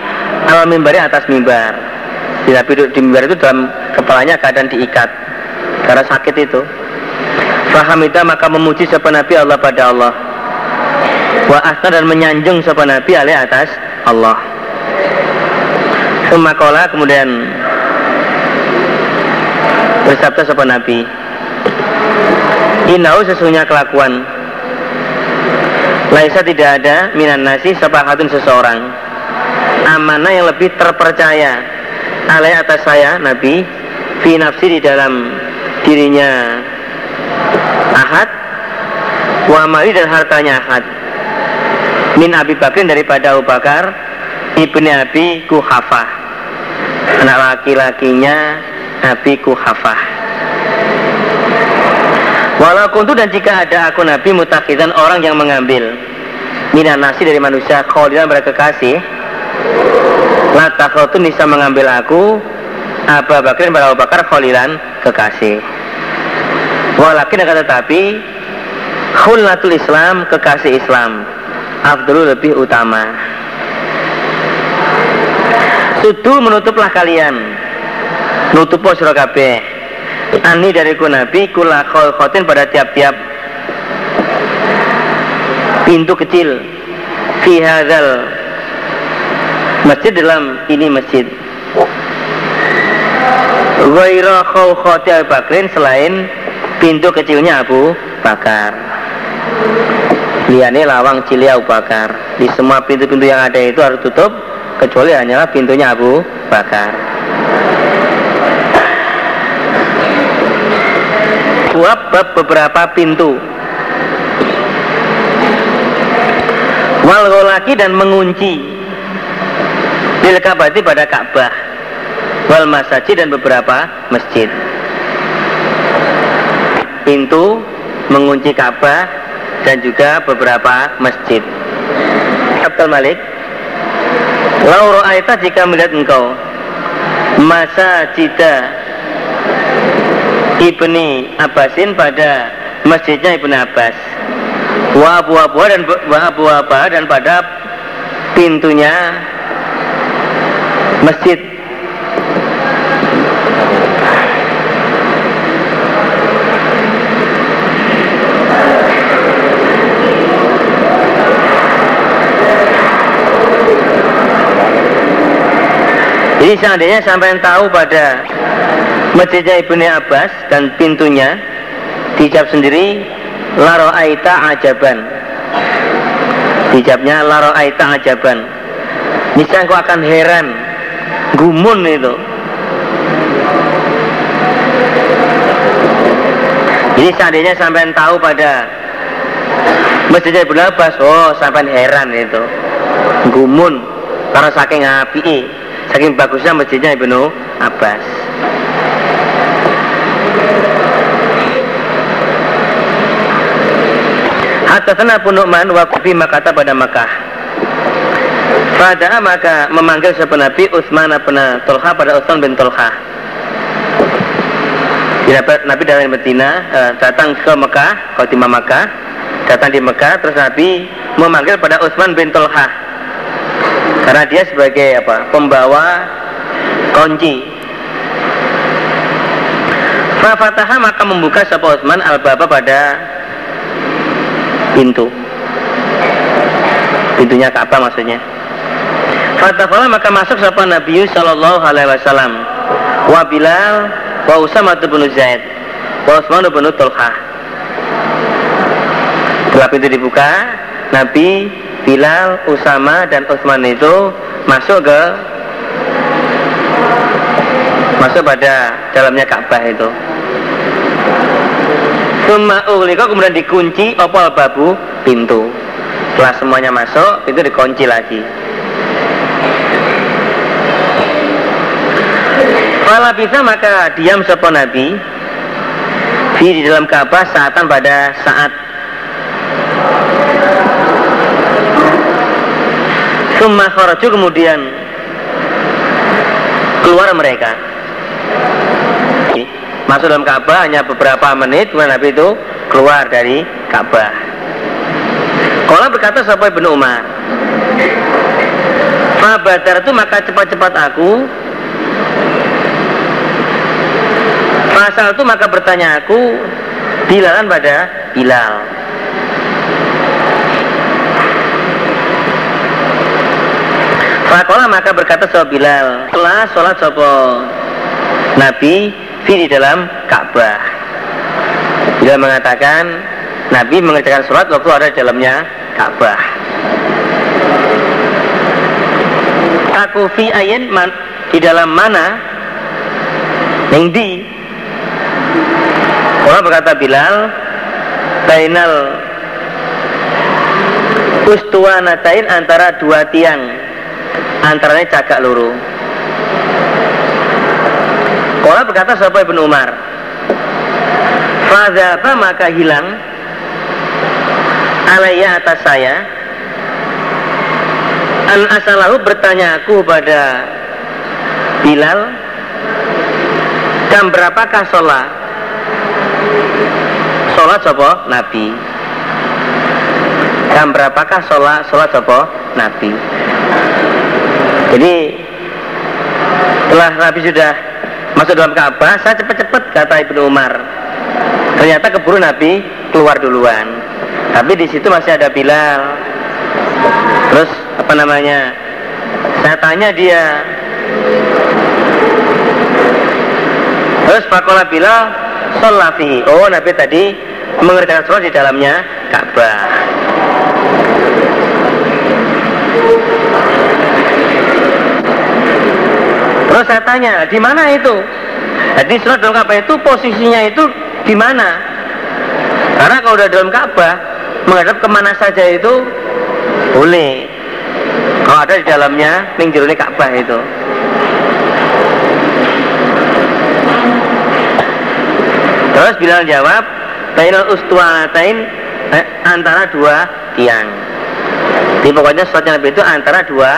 al mimbari atas mimbar. Di Nabi duduk di mimbar itu dalam kepalanya keadaan diikat karena sakit itu Fahamita maka memuji sapa Nabi Allah pada Allah. Wa asna dan menyanjung sapa Nabi alih atas Allah. Semakola kemudian bersabda sapa Nabi Inau sesungguhnya kelakuan. Laisa tidak ada minan nasi sepahatun seseorang. Amanah yang lebih terpercaya Alai atas saya Nabi Fi nafsi di dalam dirinya Wa mali dan hartanya Ahad. Min Abi Bakrin daripada Abu Bakar Ibni Abi Kuhafah. Anak laki-lakinya Abi Kuhafah. Walau kuntu dan jika ada aku Nabi mutakidan orang yang mengambil. Minan nasi dari manusia Kholidan mereka kekasih. Lata khotun bisa mengambil aku. Abu Bakrin pada Abu Bakar Kholilan kekasih. Walakin akan tetapi Khulatul Islam kekasih Islam. Abdul lebih utama. Sudu menutuplah kalian. Nutup sira kabeh. Ani dari ku Nabi kula khotin pada tiap-tiap pintu kecil. Fi hadzal masjid dalam ini masjid. Ghaira khawkhati Abu Bakrin selain pintu kecilnya Abu Bakar Liane lawang cili Abu Bakar. Di semua pintu-pintu yang ada itu harus tutup Kecuali hanyalah pintunya Abu Bakar. Bab beberapa pintu. Wal lagi dan mengunci. Kabati pada Ka'bah Wal masajid dan beberapa masjid. Pintu mengunci Ka'bah dan juga beberapa masjid. Abdul Malik, Lauro Aita jika melihat engkau masa cita Ibni Abbasin pada masjidnya Ibnu Abbas wa abu abu dan wa abu dan pada pintunya masjid Jadi seandainya sampai tahu pada masjidnya Ibnu Abbas dan pintunya dijawab sendiri laro aita ajaban. Laro aita ajaban. Niscaya engkau akan heran gumun itu. Jadi seandainya sampai tahu pada masjidnya Ibnu Abbas oh sampai heran itu? Gumun karena saking api saking bagusnya masjidnya Ibnu Abbas. Hatta pun Nu'man wakufi makata pada Makkah. Pada maka memanggil siapa Nabi Utsman bin Tolha pada Utsman bin Tolha Nabi dari Medina eh, datang ke Mekah, khotimah Mekah, datang di Mekah, terus Nabi memanggil pada Utsman bin Tolha karena dia sebagai apa? Pembawa kunci. Fafataha maka membuka sapa Utsman al-baba pada pintu. Pintunya Ka'bah maksudnya. Fatafala maka masuk sapa Nabi sallallahu alaihi wasallam. Wa Bilal wa Usama bin Zaid wa Utsman bin Tulhah. Setelah pintu dibuka Nabi Bilal, Usama dan Utsman itu masuk ke masuk pada dalamnya Ka'bah itu. Suma ughliqa kemudian dikunci opal babu pintu. Setelah semuanya masuk, pintu dikunci lagi. Kalau bisa maka diam sapa Nabi di dalam Ka'bah saatan pada saat Summa kharaju kemudian keluar mereka. Masuk dalam Ka'bah hanya beberapa menit kemudian Nabi itu keluar dari Ka'bah. Kala berkata sampai Ibnu Umar Fabadar itu maka cepat-cepat aku Pasal itu maka bertanya aku Bilalan pada Bilal Fakola maka berkata soal Bilal Telah sholat sopo Nabi di dalam Ka'bah. Bilal mengatakan Nabi mengerjakan sholat waktu ada di dalamnya Ka'bah. Aku fi ayin man, di dalam mana? Yang di. Orang berkata Bilal Bainal Ustuanatain antara dua tiang Antaranya cagak luru Kola berkata siapa Ibn Umar Fazaba maka hilang Alaya atas saya An asalahu bertanya aku pada Bilal Jam berapakah sholat? Sholat sopo Nabi. Jam berapakah sholat? Sholat sopo Nabi Jadi Setelah Nabi sudah masuk dalam Ka'bah Saya cepat-cepat kata Ibnu Umar. Ternyata keburu Nabi keluar duluan. Tapi di situ masih ada Bilal. Terus apa namanya Saya tanya dia. Terus Fakola Bilal Sholafi Oh Nabi tadi mengerjakan sholat di dalamnya Ka'bah saya tanya, di mana itu? Jadi dalam Ka'bah itu posisinya itu di mana? Karena kalau udah dalam Ka'bah, menghadap ke mana saja itu boleh. Kalau ada di dalamnya, minggu Ka'bah itu. Terus Bilal jawab, Bainal ustuanatain eh, antara dua tiang. Jadi pokoknya sholatnya Nabi itu antara dua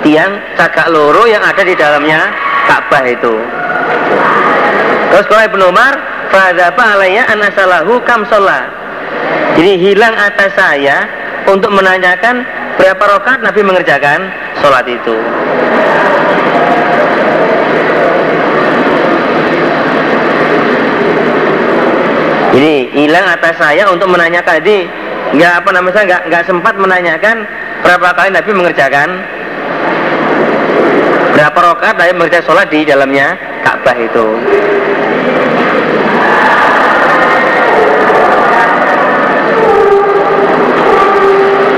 tiang cagak loro yang ada di dalamnya Ka'bah itu. Terus kalau Ibnu Umar, Fadzaba alaiya anasalahu kam sholat. Jadi hilang atas saya untuk menanyakan berapa rokat Nabi mengerjakan sholat itu. Jadi hilang atas saya untuk menanyakan. Jadi nggak apa namanya nggak nggak sempat menanyakan berapa kali Nabi mengerjakan berapa rokat Nabi mengerjakan sholat di dalamnya Ka'bah itu.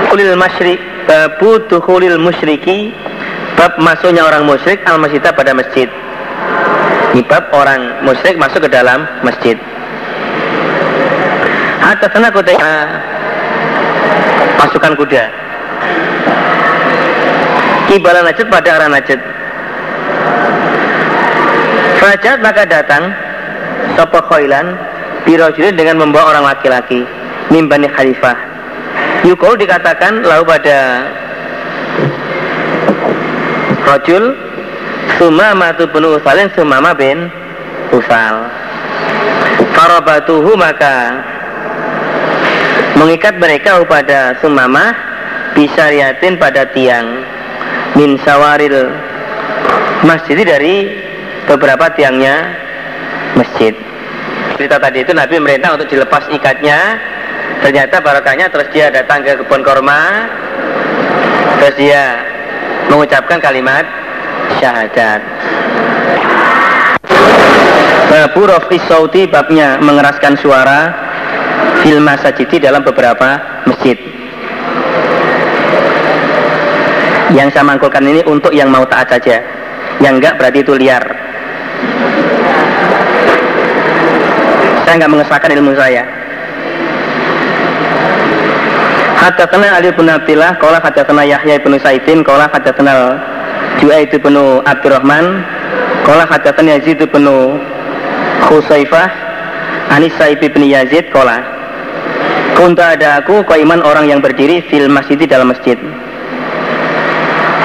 Kulil masyrik babu dukhulil musyriki bab masuknya orang musyrik al masjidah pada masjid. Ini bab orang musyrik masuk ke dalam masjid. Atas sana kuda pasukan kuda. Kibala Najd pada arah Najd. Fajat maka datang Sopo Khoilan Birojulin dengan membawa orang laki-laki Mimbani Khalifah. Yukul dikatakan lalu pada Rojul Sumama tu bin Usalin Sumama bin Usal. Farobatuhu maka Mengikat mereka pada Sumama Bisyariatin pada tiang. Min sawaril Masjid dari beberapa tiangnya masjid. Cerita tadi itu Nabi merintah untuk dilepas ikatnya. Ternyata barokahnya terus dia datang ke kebun korma. Terus dia mengucapkan kalimat syahadat. Babu Rofi Saudi babnya mengeraskan suara fil masajidi dalam beberapa masjid. Yang saya mangkulkan ini untuk yang mau taat saja. Yang enggak berarti itu liar saya enggak mengesahkan ilmu saya. Hadatsana Ali bin Abdullah qala hadatsana Yahya bin Saidin qala hadatsana Juaid bin Abdurrahman qala hadatsana Yazid bin Khusaifah Anis Sa'ib bin Yazid qala Kunta ada aku iman orang yang berdiri fil masjid dalam masjid.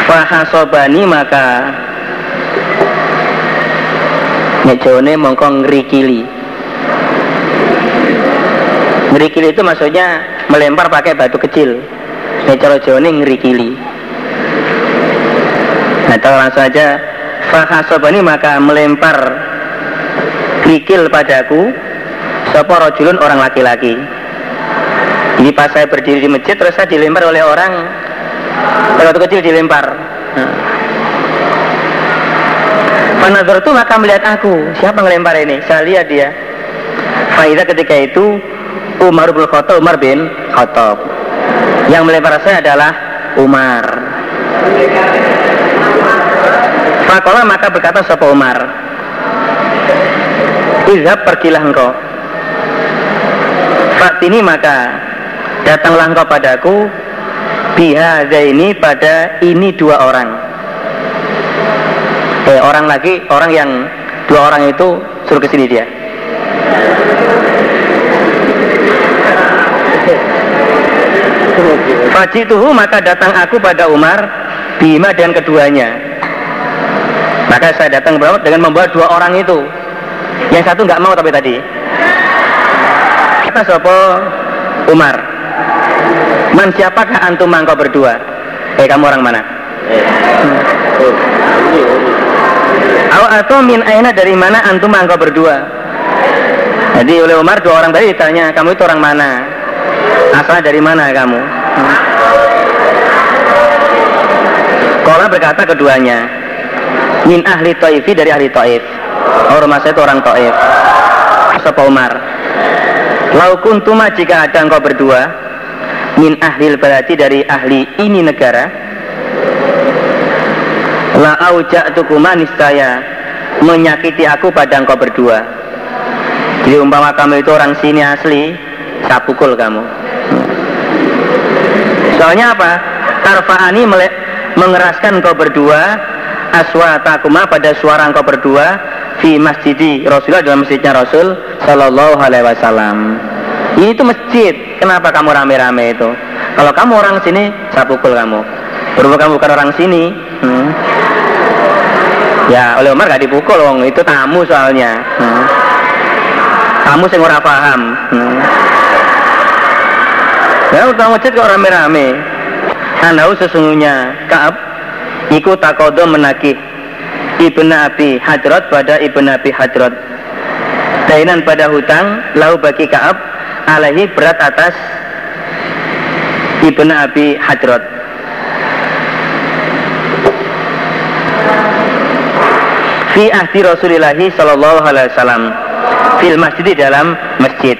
Fahasobani maka nek jawane mongko ngrikili ngerikili itu maksudnya melempar pakai batu kecil. Nek cara jawane ngrikili. Nah langsung saja fahasobani maka melempar kerikil padaku Sopo rojulun orang laki-laki. Jadi pas saya berdiri di masjid Terus saya dilempar oleh orang. Batu kecil dilempar. Panazor itu maka melihat aku. Siapa ngelempar ini? Saya lihat dia. Faidah ketika itu Umar bin Khattab Umar bin Khattab. Yang melempar saya adalah Umar. Fakola maka berkata Sopo Umar? Izhab pergilah engkau. Fatini maka Datanglah engkau padaku Bihada ini pada ini dua orang. Eh orang lagi Orang yang dua orang itu Suruh ke sini dia Fajituhu maka datang aku pada Umar Bima dan keduanya maka saya datang dengan membawa dua orang itu. Yang satu nggak mau tapi tadi. Kata Sopo Umar. Man siapakah antum mangkau berdua? Eh kamu orang mana? Aw atau min aina dari mana antum mangkau berdua? Jadi oleh Umar dua orang tadi ditanya, kamu itu orang mana? Asal dari mana kamu? Kola berkata keduanya, min ahli Taifi dari ahli Taif. Oh, saya itu orang Taif. Sapa Umar. Lau kuntuma jika ada engkau berdua min ahli baladi dari ahli ini negara la auja'tukuma niscaya menyakiti aku pada engkau berdua jadi umpama kamu itu orang sini asli saya pukul kamu soalnya apa tarfa'ani mengeraskan engkau berdua aswatakuma pada suara engkau berdua fi masjidi Rasulullah dalam masjidnya Rasul Shallallahu Alaihi Wasallam. Ini itu masjid. Kenapa kamu rame-rame itu? Kalau kamu orang sini, saya pukul kamu. Berhubung kamu bukan orang sini, hmm. ya oleh Umar gak dipukul, wong itu tamu soalnya. Hmm. Tamu sing ora paham. Hmm. Ya utang masjid kok rame-rame. Anda sesungguhnya Kaab Iku takodo menagih. Ibn Abi Hadrat pada Ibn Abi Hadrat Dainan pada hutang Lau bagi Kaab Alaihi berat atas Ibn Abi Hadrat Fi ahdi Rasulillahi Sallallahu Alaihi Wasallam. Fil masjid di dalam masjid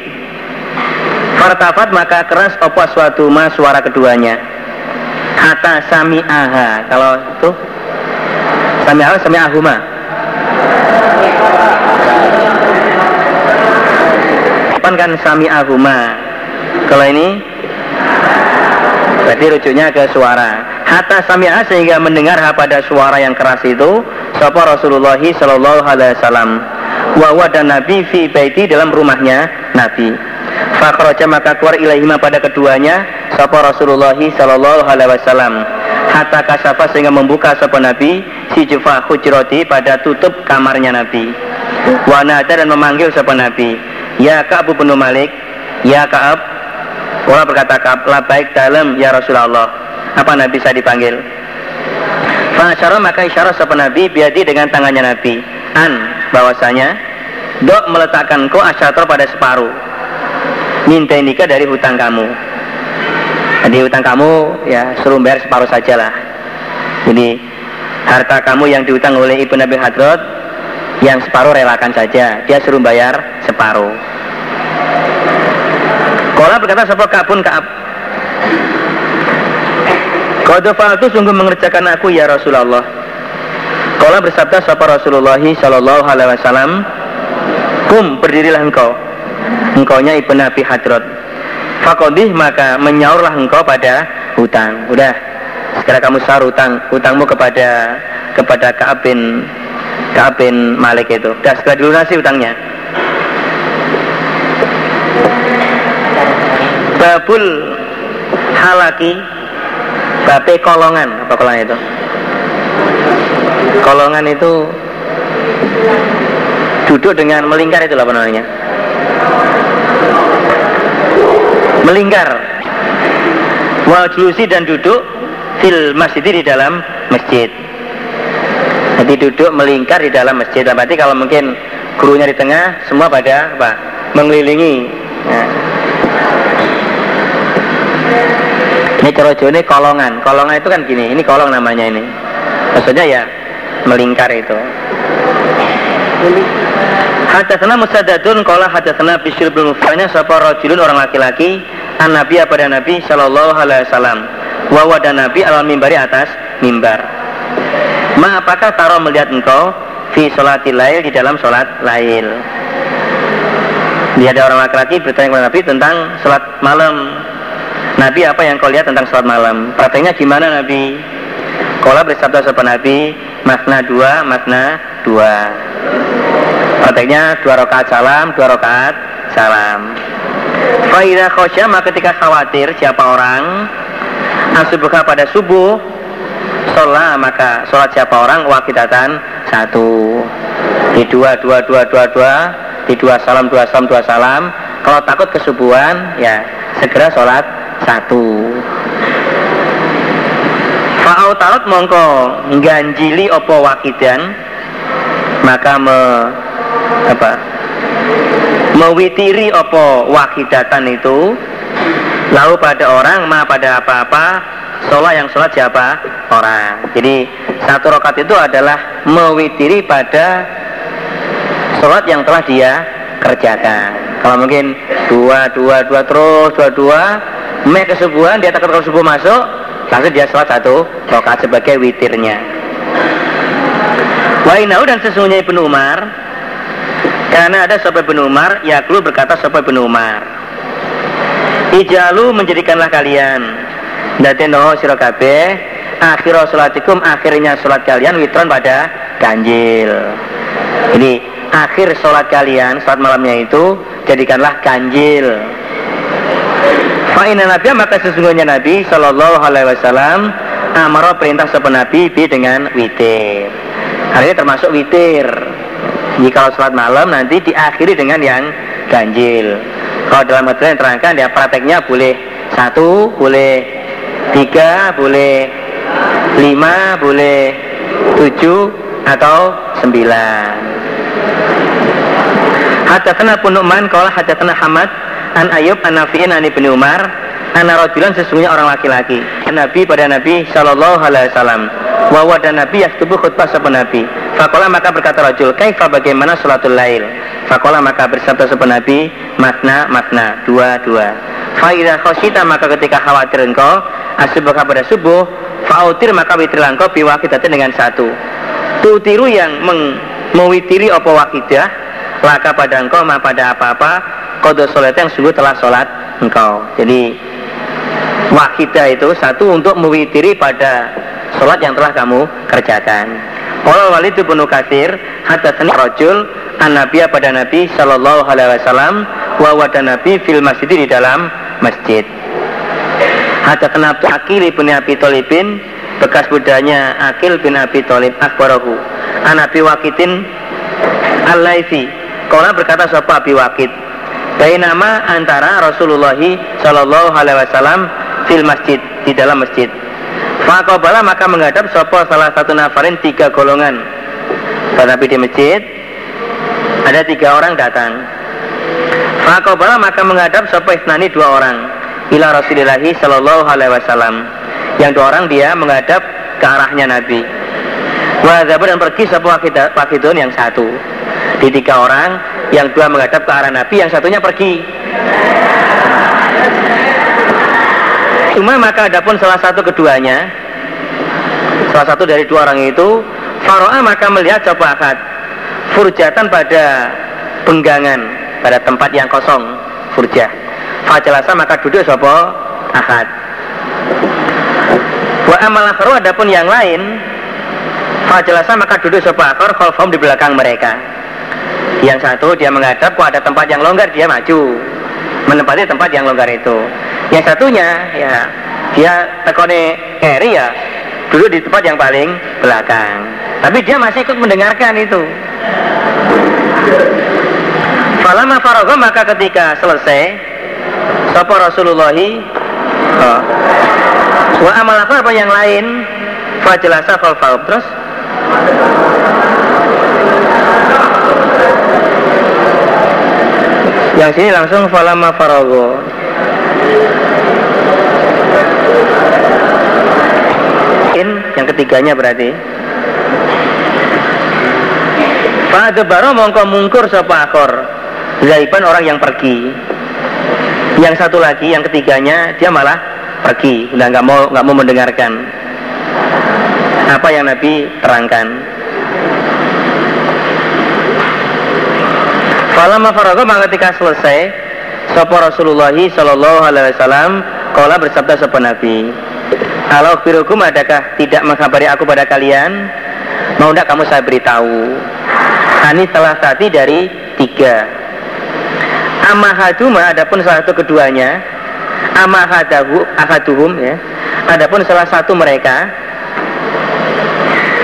Fartafat maka keras opo suatu ma suara keduanya Hatta aha Kalau itu sami'aha sami'ahuma. Kapan kan sami'ahuma. Kalau ini berarti rujuknya ke suara. Hatta sami'ah sehingga mendengar pada suara yang keras itu sapa Rasulullah sallallahu alaihi wasallam. Wa dan Nabi fi baiti dalam rumahnya Nabi. Fakhraja maka keluar ilaihima pada keduanya sapa Rasulullah sallallahu alaihi wasallam. Hatta kasafa sehingga membuka sapa Nabi si jufa hujrati pada tutup kamarnya Nabi. Wa dan memanggil sapa Nabi ya Ka'ab bin Malik ya Ka'ab. Wala berkata Ka'ab baik dalam ya Rasulullah. Apa Nabi saya dipanggil? Fa'asyara maka isyarat sapa Nabi biadi dengan tangannya Nabi. An bahwasanya dok meletakkan ko asyator pada separuh minta nikah dari hutang kamu. Jadi hutang kamu ya suruh bayar separuh saja lah jadi harta kamu yang dihutang oleh ibu Nabi Hadrot yang separuh relakan saja. Dia suruh bayar separuh. Kola berkata sebuah kabun kaab Kodofal itu sungguh mengerjakan aku ya Rasulullah. Kola bersabda sapa Rasulullah Sallallahu Alaihi Wasallam? Kum berdirilah engkau engkaunya ibu Nabi Hadrot Fakodih maka menyaurlah engkau pada hutang. Udah. Sekarang kamu sahur hutang hutangmu kepada kepada Ka'ab bin Ka'ab Malik itu. Udah segera dilunasi hutangnya. Babul halaki bape kolongan. Apa kolongan itu? Kolongan itu duduk dengan melingkar itu apa namanya melingkar. Julusi dan duduk fil masjid di dalam masjid. Jadi duduk melingkar di dalam masjid. Berarti kalau mungkin gurunya di tengah semua pada apa? Mengelilingi. Nah. ini cerojo ini kolongan. Kolongan itu kan gini ini kolong namanya ini. Maksudnya ya melingkar itu Hadatsana Musaddadun qala hadatsana Bishr bin Mufranya sapa rajulun orang laki-laki an Nabi pada Nabi sallallahu alaihi wasallam wa wada Nabi alam mimbari atas mimbar. Ma apakah taro melihat engkau fi sholatil lail di dalam sholat lail? Dia ada orang laki-laki bertanya kepada Nabi tentang sholat malam. Nabi apa yang kau lihat tentang sholat malam? Prakteknya gimana Nabi? Kala bersabda sopan Nabi, makna dua, makna dua. Prakteknya dua rakaat salam, dua rakaat salam. Faidah khosyama ketika khawatir siapa orang Asubuhka pada subuh? Sholat maka sholat siapa orang? Wakidatan satu. Di dua, dua, dua, dua, dua. Di dua salam, dua salam, dua salam. Kalau takut kesubuhan ya segera sholat satu. Fa'au tarot mongko ganjili opo wakidan maka me apa? Mewitiri opo wakidatan itu? Lalu pada orang ma pada apa-apa sholat yang sholat siapa? Orang. Jadi satu rokat itu adalah mewitiri pada sholat yang telah dia kerjakan. Kalau mungkin dua dua dua terus dua dua me kesubuhan dia takut kalau subuh masuk langsung dia sholat satu rokat sebagai witirnya. Wainau dan sesungguhnya Ibnu Umar karena ada sahabat bin Umar, Yaklu berkata sahabat bin Umar. Ijalu menjadikanlah kalian. Datenoho sirokabe Akhir sholatikum akhirnya sholat kalian Witron pada ganjil. Ini akhir sholat kalian Sholat malamnya itu Jadikanlah ganjil. Fa'ina Nabi maka sesungguhnya Nabi Sallallahu alaihi wasallam Amaro perintah sepen Nabi bi dengan witir. Ini termasuk witir jika sholat malam nanti diakhiri dengan yang ganjil. Kalau dalam hadis yang terangkan ya prakteknya boleh satu, boleh tiga, boleh lima, boleh tujuh atau sembilan. Hadatsana pun Nu'man qala hadatsana Hamad an Ayub an Nafi'in an Ibnu Umar Anak rojulan sesungguhnya orang laki-laki. Nabi pada Nabi Shallallahu Alaihi Wasallam. Wawa dan Nabi yaktubu khutbah sepen Nabi. Fakola maka berkata rojul Kaifa bagaimana sholatul lail? Fakola maka bersabda sepen Nabi Makna makna dua dua. Faidah khosita maka ketika khawatir engkau Asubah pada subuh Fautir maka witirlah engkau biwakidatin dengan satu. Tutiru yang meng, mewitiri opo wakidah Laka pada engkau ma pada apa-apa Kodo sholat yang sungguh telah sholat engkau. Jadi wakidah itu satu untuk mewitiri pada sholat yang telah kamu kerjakan. Kalau Walid bin Katsir hadatsani rajul an Nabi pada Nabi sallallahu alaihi wasallam wa wada Nabi fil masjid di dalam masjid. Hadatsana Akil bin Abi Thalibin bekas budanya Akil bin Abi Thalib akbarahu an Abi Waqitin Al-Laitsi. Kala berkata sapa Abi Waqid nama antara Rasulullah Shallallahu Alaihi Wasallam fil masjid di dalam masjid. Fakobala maka menghadap sopo salah satu nafarin tiga golongan. Tetapi di masjid ada tiga orang datang. Fakobala maka menghadap sopo isnani dua orang. Ila Rasulillahi Shallallahu Alaihi Wasallam. Yang dua orang dia menghadap ke arahnya Nabi. Wadabar dan pergi sopo wakidun yang satu. Di tiga orang, yang dua menghadap ke arah Nabi, yang satunya pergi. Cuma maka adapun salah satu keduanya Salah satu dari dua orang itu Faro'a maka melihat coba akad Furjatan pada penggangan Pada tempat yang kosong Furjah. Fajalasa maka duduk sopo akad. Wa amal akharu adapun yang lain Fajalasa maka duduk sopo akar Kholfom di belakang mereka. Yang satu dia menghadap Kok ada tempat yang longgar dia maju Menempati tempat yang longgar itu yang satunya ya dia tekone keri ya dulu di tempat yang paling belakang. Tapi dia masih ikut mendengarkan itu. Falama farogo maka ketika selesai Sapa Rasulullah oh, Wa amal apa yang lain Fajelasa fal Terus Yang sini langsung falama farogo yang ketiganya berarti. Fa'adabaro mongko mungkur sapa akor Zaiban orang yang pergi. Yang satu lagi, yang ketiganya Dia malah pergi. Udah nggak mau nggak mau mendengarkan Apa yang Nabi terangkan. Falamma faraga maka ketika selesai Sapa Rasulullah Sallallahu Alaihi Wasallam Kala bersabda sapa Nabi Kalau birukum adakah tidak mengkabari aku pada kalian Mau tidak kamu saya beritahu Ani salah satu dari tiga. Amahaduma adapun salah satu keduanya. Amahadahu ahaduhum ya. Adapun salah satu mereka.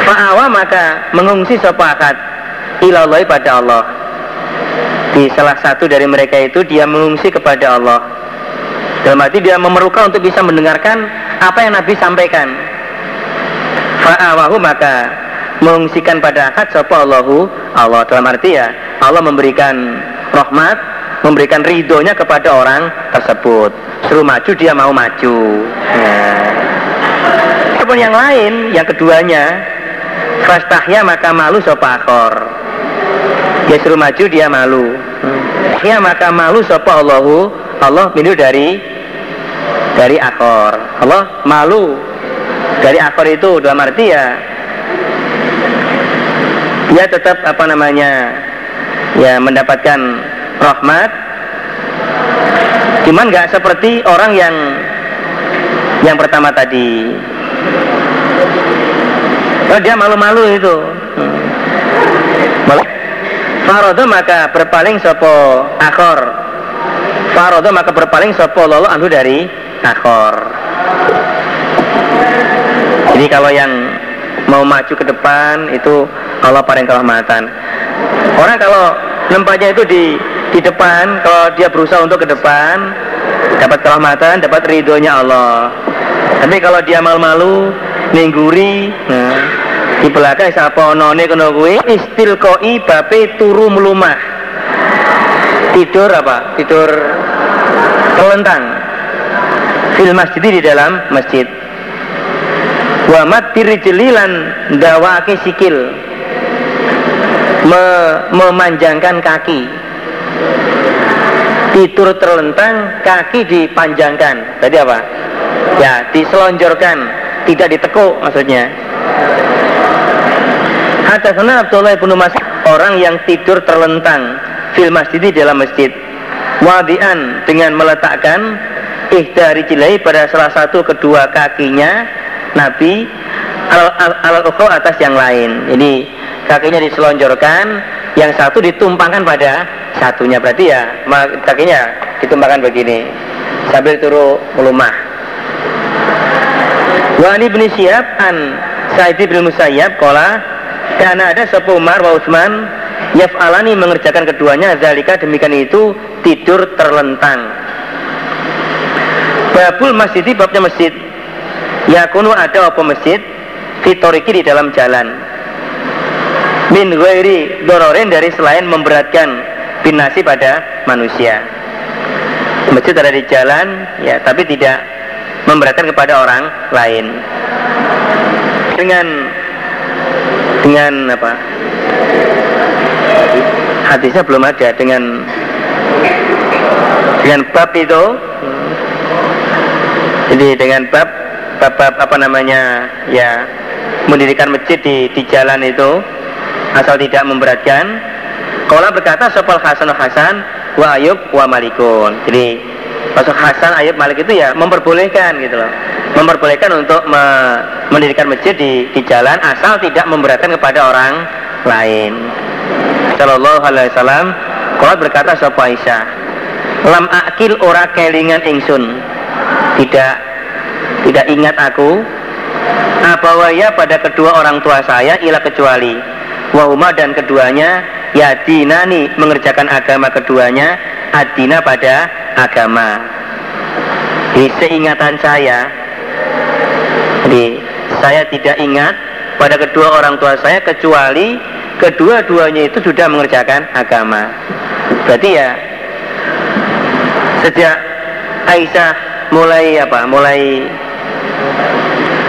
Fa'awa maka mengungsi sopakat ilallah pada Allah. Di salah satu dari mereka itu dia mengungsi kepada Allah. Dalam arti dia memerlukan untuk bisa mendengarkan apa yang Nabi sampaikan. Fa'awahu maka mengungsikan pada akad sapa Allahu? Allah. Dalam arti ya Allah memberikan rahmat memberikan ridhonya kepada orang tersebut. Suruh maju dia mau maju. Ataupun yang lain yang keduanya fastahya maka malu sapa akhor. Dia suruh maju dia malu. Ya maka malu sapa Allahu? Allah minum dari dari akhor Allah malu. Dari akhor itu dalam arti ya dia tetap apa namanya ya mendapatkan rahmat. Cuman nggak seperti orang yang yang pertama tadi. Oh, dia malu-malu itu. Hmm. Farodo maka berpaling sopo akor. Farodo maka berpaling sopo lolo anhu dari akor Jadi kalau yang mau maju ke depan itu Allah paling kerahmatan. Orang kalau nempatnya itu di di depan, kalau dia berusaha untuk ke depan, dapat kerahmatan, dapat ridhonya Allah. Tapi kalau dia malu-malu, ningguri, nah, di belakang siapa none kena istil koi bape turu melumah tidur apa tidur terlentang fil masjid di dalam masjid. Wamat tirijelilan dawake sikil. Me memanjangkan kaki. Tidur terlentang kaki dipanjangkan. Tadi apa? Ya diselonjorkan. Tidak ditekuk maksudnya. Hadatsana Abdullah bin Mas orang yang tidur terlentang fil masjid di dalam masjid. Wadian dengan meletakkan ihdari jilai pada salah satu kedua kakinya Nabi al, al, al atas yang lain. Ini kakinya diselonjorkan, yang satu ditumpangkan pada satunya. Berarti ya kakinya ditumpangkan begini sambil turu melumah. Wa ani bin Syihab an Sa'id bin Musayyab kola karena ada sepuh Umar wa Utsman yaf'alani mengerjakan keduanya zalika demikian itu tidur terlentang. Babul masjid babnya masjid. Yakunu ada apa masjid? Fitoriki di dalam jalan. Min ghairi dororin dari selain memberatkan binasi pada manusia. Masjid ada di jalan ya tapi tidak memberatkan kepada orang lain. Dengan dengan apa? Hadisnya belum ada dengan dengan bab itu jadi dengan bab bab apa namanya ya mendirikan masjid di, di jalan itu asal tidak memberatkan Kola berkata sopal Hasan Hasan wa Ayub wa Malikun. Jadi masuk Hasan Ayub Malik itu ya memperbolehkan gitu loh. Memperbolehkan untuk me mendirikan masjid di, di jalan asal tidak memberatkan kepada orang lain. Sallallahu alaihi wasallam Kola berkata sopal Aisyah lam akil ora kelingan ingsun tidak tidak ingat aku. Abawaya pada kedua orang tua saya ilah kecuali wahuma dan keduanya ya dinani mengerjakan agama keduanya adina pada agama. Di seingatan saya jadi saya tidak ingat pada kedua orang tua saya kecuali kedua-duanya itu sudah mengerjakan agama. Berarti ya sejak Aisyah mulai apa mulai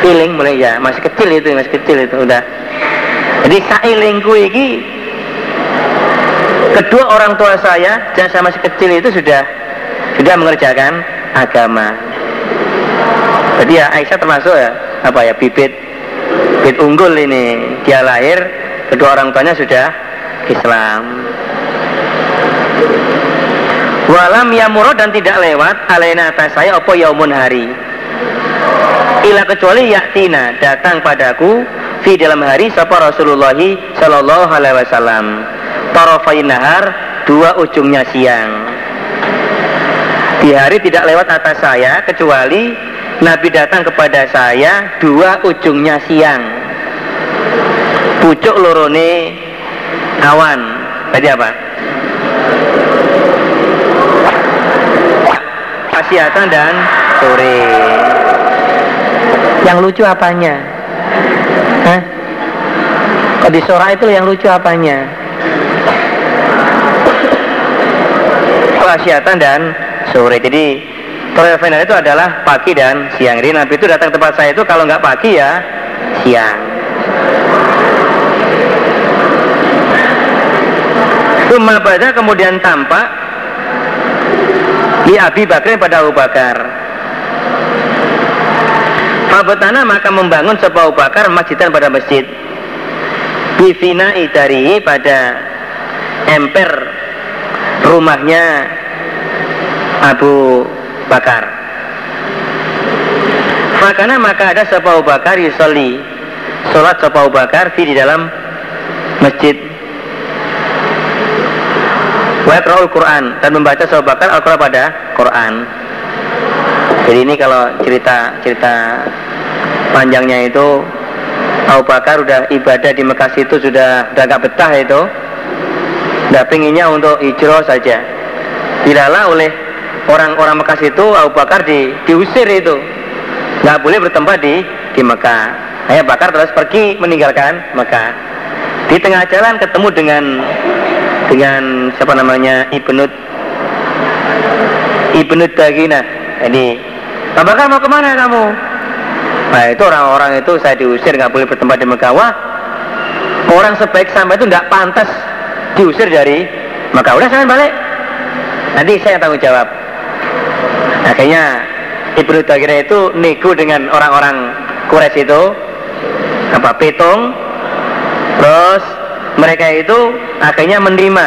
iling mulai ya masih kecil itu masih kecil itu udah. Jadi sailingku ini kedua orang tua saya dan saya masih kecil itu sudah sudah mengerjakan agama. Jadi ya Aisyah termasuk ya apa ya bibit bibit unggul ini. Dia lahir kedua orang tuanya sudah Islam walam yamuro dan tidak lewat alaina atas saya opo yaumun hari? Ila kecuali yaktina datang padaku fi dalam hari sapa Rasulullah sallallahu alaihi wasallam. Tarafain nahar dua ujungnya siang. Di hari tidak lewat atas saya kecuali Nabi datang kepada saya dua ujungnya siang. Pucuk lorone awan. Tadi apa Asiatan dan sore yang lucu apanya? Hah? Kok di sora itu yang lucu apanya? Kasiatan dan sore. Jadi final itu adalah pagi dan siang. Jadi Nabi itu datang tempat saya itu kalau nggak pagi ya siang. Pada kemudian tampak di Abi Bakar pada Abu Bakar. Fabetana maka membangun sebuah bakar masjidan pada masjid. Bivina idari pada emper rumahnya Abu Bakar. Makanya maka ada sebuah bakar yusoli Sholat sebuah bakar di dalam masjid Wakra'ul Quran dan membaca sebuah bakar Al-Quran pada Quran. Jadi ini kalau cerita cerita panjangnya itu Abu Bakar udah ibadah di Mekah itu sudah udah gak betah itu. Udah pinginnya untuk hijrah saja. Tidaklah oleh orang-orang Mekah itu Abu Bakar di, diusir itu. Nggak boleh bertempat di di Mekah. Abu Bakar terus pergi meninggalkan Mekah. Di tengah jalan ketemu dengan dengan siapa namanya Ibnu Ibnu Dagina jadi Pak mau ke mana kamu? Nah itu orang-orang itu saya diusir nggak boleh bertempat di Mekah. Orang sebaik sama itu nggak pantas diusir dari Mekah. Udah saya balik. Nanti saya yang tanggung jawab. Akhirnya Ibnu Tagir itu nego dengan orang-orang Quraisy itu apa petung terus mereka itu akhirnya menerima.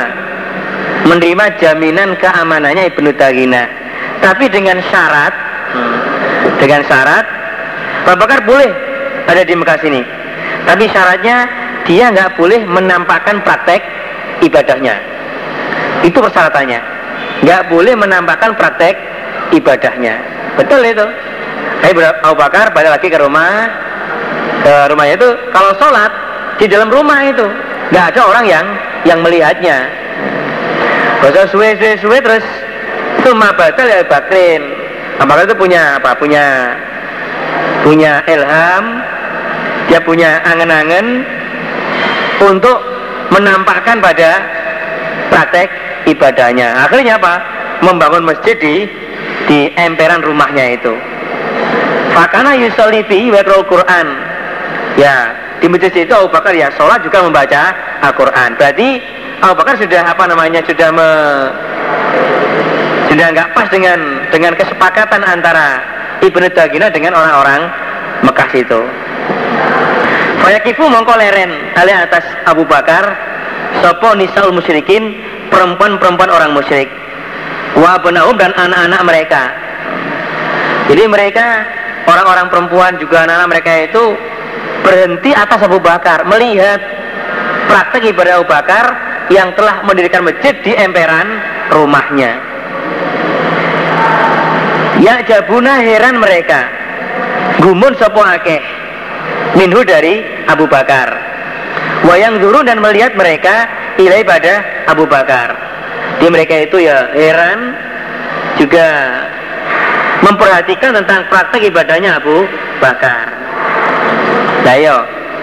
Menerima jaminan keamanannya Ibnu Tagina tapi dengan syarat dengan syarat Pak Bakar boleh ada di Mekah sini. Tapi syaratnya dia nggak boleh menampakkan praktek ibadahnya. Itu persyaratannya. Nggak boleh menampakkan praktek ibadahnya. Betul itu. Tapi Abu Bakar balik lagi ke rumah ke rumahnya itu. Kalau sholat di dalam rumah itu nggak ada orang yang yang melihatnya Bahasa suwe suwe suwe terus Suma batal ya Bakrin Apakah itu punya apa? Punya punya ilham, dia punya angan-angan untuk menampakkan pada praktek ibadahnya. Akhirnya apa? Membangun masjid di di emperan rumahnya itu. Fakana yusolli fi Quran. Ya, di masjid itu Abu Bakar ya sholat juga membaca Al-Quran. Berarti Abu Bakar sudah apa namanya sudah me, sudah nggak pas dengan dengan kesepakatan antara Ibnu Dagina dengan orang-orang Mekah itu. Fayakifu mongko leren ali atas Abu Bakar sopo nisaul musyrikin perempuan-perempuan orang musyrik wa dan anak-anak mereka jadi mereka orang-orang perempuan juga anak-anak mereka itu berhenti atas Abu Bakar melihat praktek ibadah Abu Bakar yang telah mendirikan masjid di emperan rumahnya Ya jabuna heran mereka Gumun sopo akeh Minhu dari Abu Bakar Wayang turun dan melihat mereka ilai pada Abu Bakar. Di mereka itu ya heran juga memperhatikan tentang praktek ibadahnya Abu Bakar. Nah yo,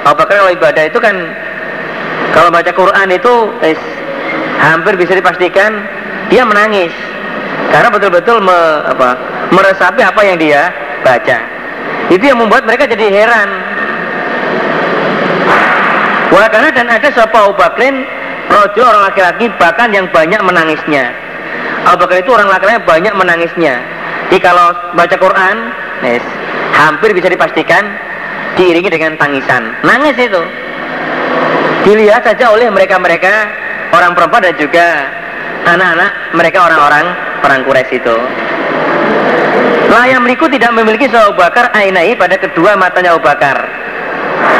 Abu Bakar kalau ibadah itu kan kalau baca Quran itu eh, hampir bisa dipastikan dia menangis karena betul-betul me, apa, meresapi apa yang dia baca. Itu yang membuat mereka jadi heran. Wah karena dan ada siapa Abu rojo orang laki-laki bahkan yang banyak menangisnya. Abu Bakar itu orang laki-laki banyak menangisnya. Jadi kalau baca Quran, yes, hampir bisa dipastikan diiringi dengan tangisan. Nangis itu. Dilihat saja oleh mereka-mereka orang perempuan dan juga anak-anak mereka orang-orang perang Quraisy itu. Layam liku tidak memiliki Abu Bakar ainai pada kedua matanya Abu Bakar.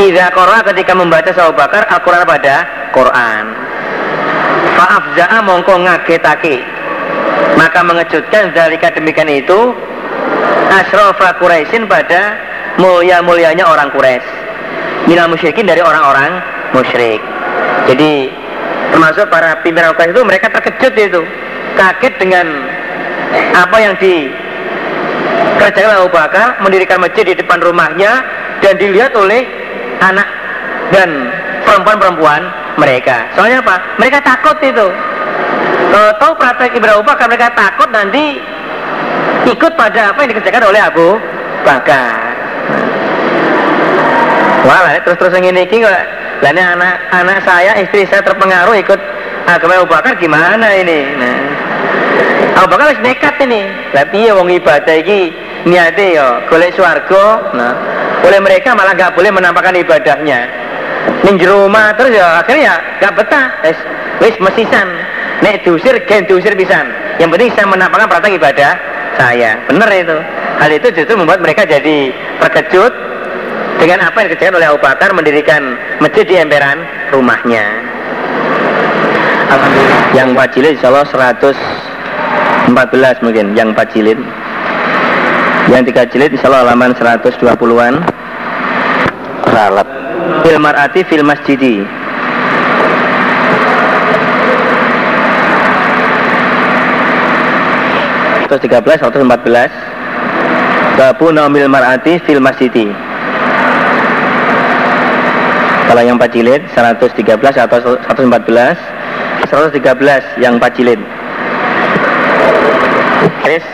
Ida Qur'an ketika membaca Abu Bakar Al-Quran pada Quran. Fa'afza'a mongko ngagetake. Maka mengejutkan dari demikian itu Asrofa Quraisyin pada mulia-mulianya orang Quraisy. Minal musyrikin dari orang-orang musyrik. Jadi termasuk para pimpinan Quraisy itu mereka terkejut itu kaget dengan apa yang dikerjakan Abu Bakar mendirikan masjid di depan rumahnya dan dilihat oleh anak dan perempuan-perempuan mereka soalnya apa? mereka takut itu kalau tahu praktek ibadah Abu Bakar mereka takut nanti ikut pada apa yang dikerjakan oleh Abu Bakar Wah, terus-terus yang ini kok ini anak anak saya, istri saya terpengaruh ikut agama Abu Bakar gimana ini? Nah, Abu Bakar harus nekat ini. Tapi ya wong ibadah ini niatnya ya golek swarga. Nah, oleh mereka malah nggak boleh menampakkan ibadahnya. Ning rumah terus ya akhirnya ya nggak betah. Wis wis mesisan. Nek diusir gen diusir pisan. Yang penting saya menampakkan praktek ibadah saya. Benar itu. Hal itu justru membuat mereka jadi terkejut dengan apa yang dikerjakan oleh Abu Bakar mendirikan masjid di emperan rumahnya. Yang empat jilid insya Allah 114 mungkin yang empat jilid. Yang tiga jilid insya Allah halaman 120-an. Ralat. Fil mar'ati fil masjidi. Terus 13, 114 Babu nomil mar'ati fil masjidi kalau yang 4 jilid 113 atau 114 113 yang 4 jilid. Baris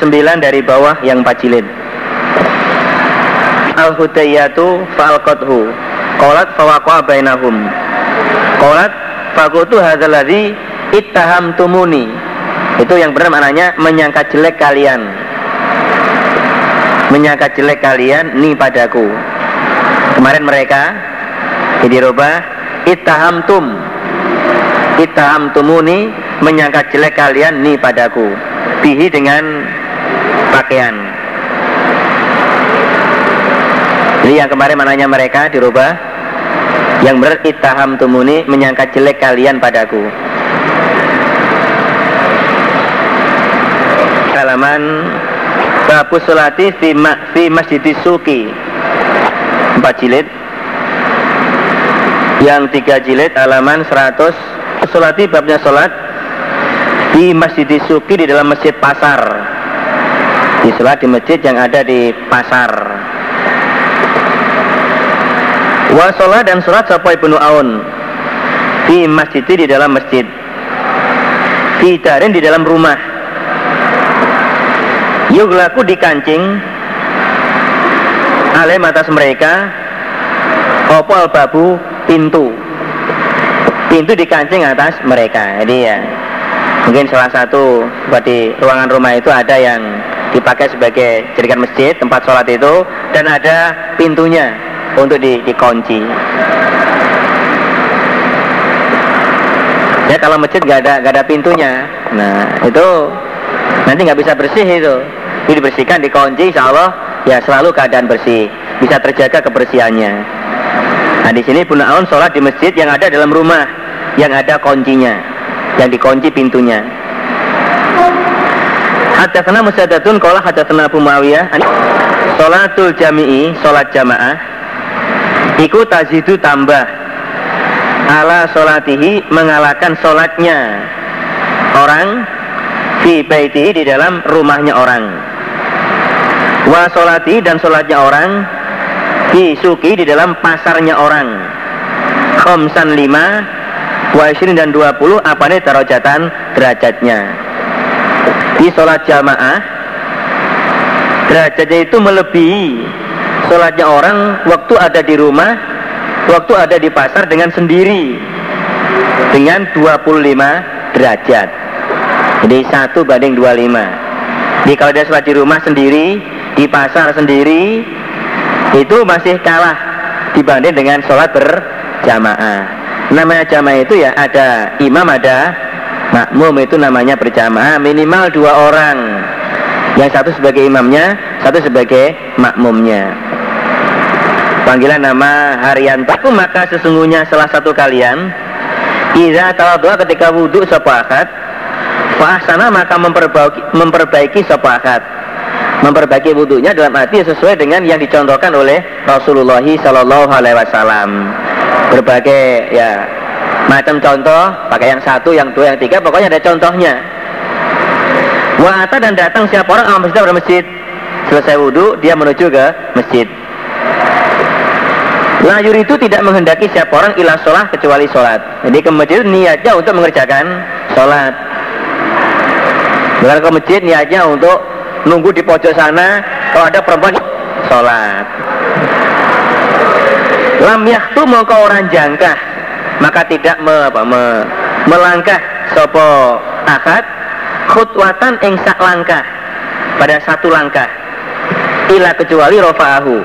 7, 9 dari bawah yang 4 jilid. Al-Hudayyatu fa'alqathu. Qolat fawaqwa bainahum. Qolat fakutu hadzaladzi ittahamtumuni. Itu yang benar maknanya menyangka jelek kalian menyangka jelek kalian ni padaku. Kemarin mereka jadi roba itahamtum itahamtumuni menyangka jelek kalian ni padaku. Bihi dengan pakaian. Jadi yang kemarin mananya mereka dirubah. Yang benar itahamtumuni menyangka jelek kalian padaku. Halaman Babu Salati fi, ma, fi Masjid Suki. Empat jilid. Yang tiga jilid halaman 100 Salati babnya salat Di Masjid Suki di dalam masjid pasar. Di salat di masjid yang ada di pasar. Wa salat dan salat sapa Ibnu Aun. Di masjid di dalam masjid. Fi darin di dalam rumah yuglaku dikancing alim atas mereka. Opol babu pintu. Pintu dikancing atas mereka. Jadi ya mungkin salah satu di ruangan rumah itu ada yang dipakai sebagai jadikan masjid tempat sholat itu dan ada pintunya untuk di, dikunci. Ya kalau masjid nggak ada nggak ada pintunya. Nah itu nanti nggak bisa bersih itu ini dibersihkan dikunci insya Allah ya selalu keadaan bersih. Bisa terjaga kebersihannya. Nah di sini Bunda Aun sholat di masjid yang ada dalam rumah yang ada kuncinya yang dikunci pintunya. Hadatsana Musaddatun qala hadatsana Abu Muawiyah sholatul jami'i sholat jamaah iku tazidu tambah ala solatihi mengalahkan solatnya orang fi baitihi di dalam rumahnya orang wa solati dan solatnya orang fi suki di dalam pasarnya orang. Khomsan lima wa dan dua puluh apa nih darajatan derajatnya? Di sholat jamaah derajatnya itu melebihi sholatnya orang waktu ada di rumah waktu ada di pasar dengan sendiri. Dengan 25 derajat. Jadi satu banding 25 jadi kalau dia sholat di rumah sendiri di pasar sendiri itu masih kalah dibanding dengan sholat berjamaah. Namanya jamaah itu ya ada imam ada makmum itu namanya berjamaah. Minimal dua orang. Yang satu sebagai imamnya satu sebagai makmumnya. Panggilan nama Haryantaku maka sesungguhnya salah satu kalian Iza tawadua ketika wudhu sepakat Fahsana maka memperbaiki, memperbaiki sepakat Memperbaiki wudhunya dalam arti sesuai dengan yang dicontohkan oleh Rasulullah Sallallahu Alaihi Wasallam Berbagai ya macam contoh Pakai yang satu, yang dua, yang tiga Pokoknya ada contohnya Wa'ata dan datang siapa orang al masjid masjid Selesai wudhu dia menuju ke masjid Layur itu tidak menghendaki siapa orang ilah sholat kecuali sholat. Jadi ke masjid niatnya untuk mengerjakan sholat. Bukan ke masjid niatnya untuk nunggu di pojok sana kalau ada perempuan sholat. Lam yaktu mau ke orang jangkah. Maka tidak me, apa, me, melangkah sopo akad khutwatan ing sak langkah. Pada satu langkah. Ila kecuali rofa'ahu.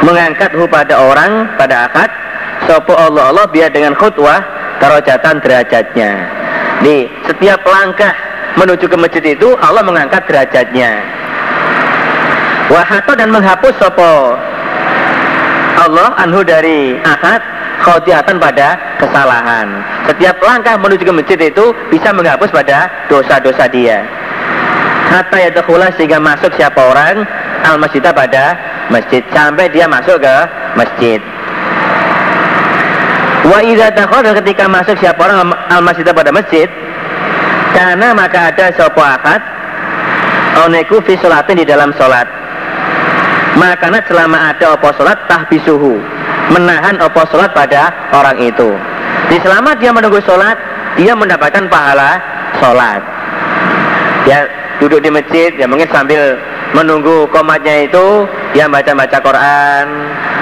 Mengangkat hu pada orang pada akad sopo Allah Allah biar dengan khutwah darajatan derajatnya. Di setiap langkah menuju ke masjid itu Allah mengangkat derajatnya. Wahato dan menghapus sopo. Allah anhu dari akad khotiatan pada kesalahan. Setiap langkah menuju ke masjid itu bisa menghapus pada dosa-dosa dia. Hatta yadkhula sehingga masuk siapa orang al masjidah pada masjid. Sampai dia masuk ke masjid. Wa idza ketika masuk siapa orang al masjidah pada masjid karena maka ada sapa akad oneku fi sholatin di dalam sholat maka selama ada opo sholat tahbisuhu menahan opo sholat pada orang itu. Di selama dia menunggu sholat dia mendapatkan pahala sholat ya duduk di masjid ya mungkin sambil menunggu komatnya itu dia baca-baca Quran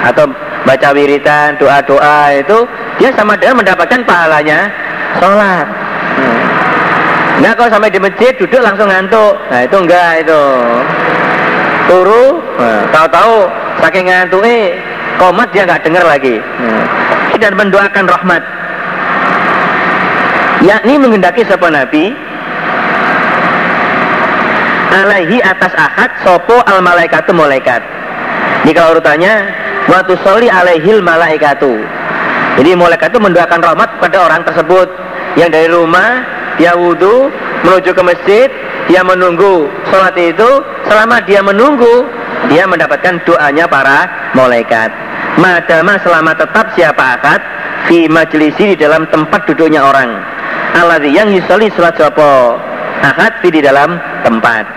atau baca wiritan, doa-doa itu dia sama dengan mendapatkan pahalanya sholat. Nah kalau sampai di masjid duduk langsung ngantuk, nah itu enggak itu. Turu, nah, tahu-tahu saking ngantuk eh komat dia nggak dengar lagi. Nah, dan mendoakan rahmat yakni mengendaki siapa nabi alaihi atas ahad sopo al malaikatu malaikat ini kalau urutannya waktu soli alaihil malaikatu jadi malaikat itu mendoakan rahmat pada orang tersebut yang dari rumah dia wudhu menuju ke masjid dia menunggu sholat itu. Selama dia menunggu dia mendapatkan doanya para malaikat. Madama selama tetap siapa akad? Fi majlisi di dalam tempat duduknya orang. Alladzi yang yusoli sholat sopo akad di dalam tempat.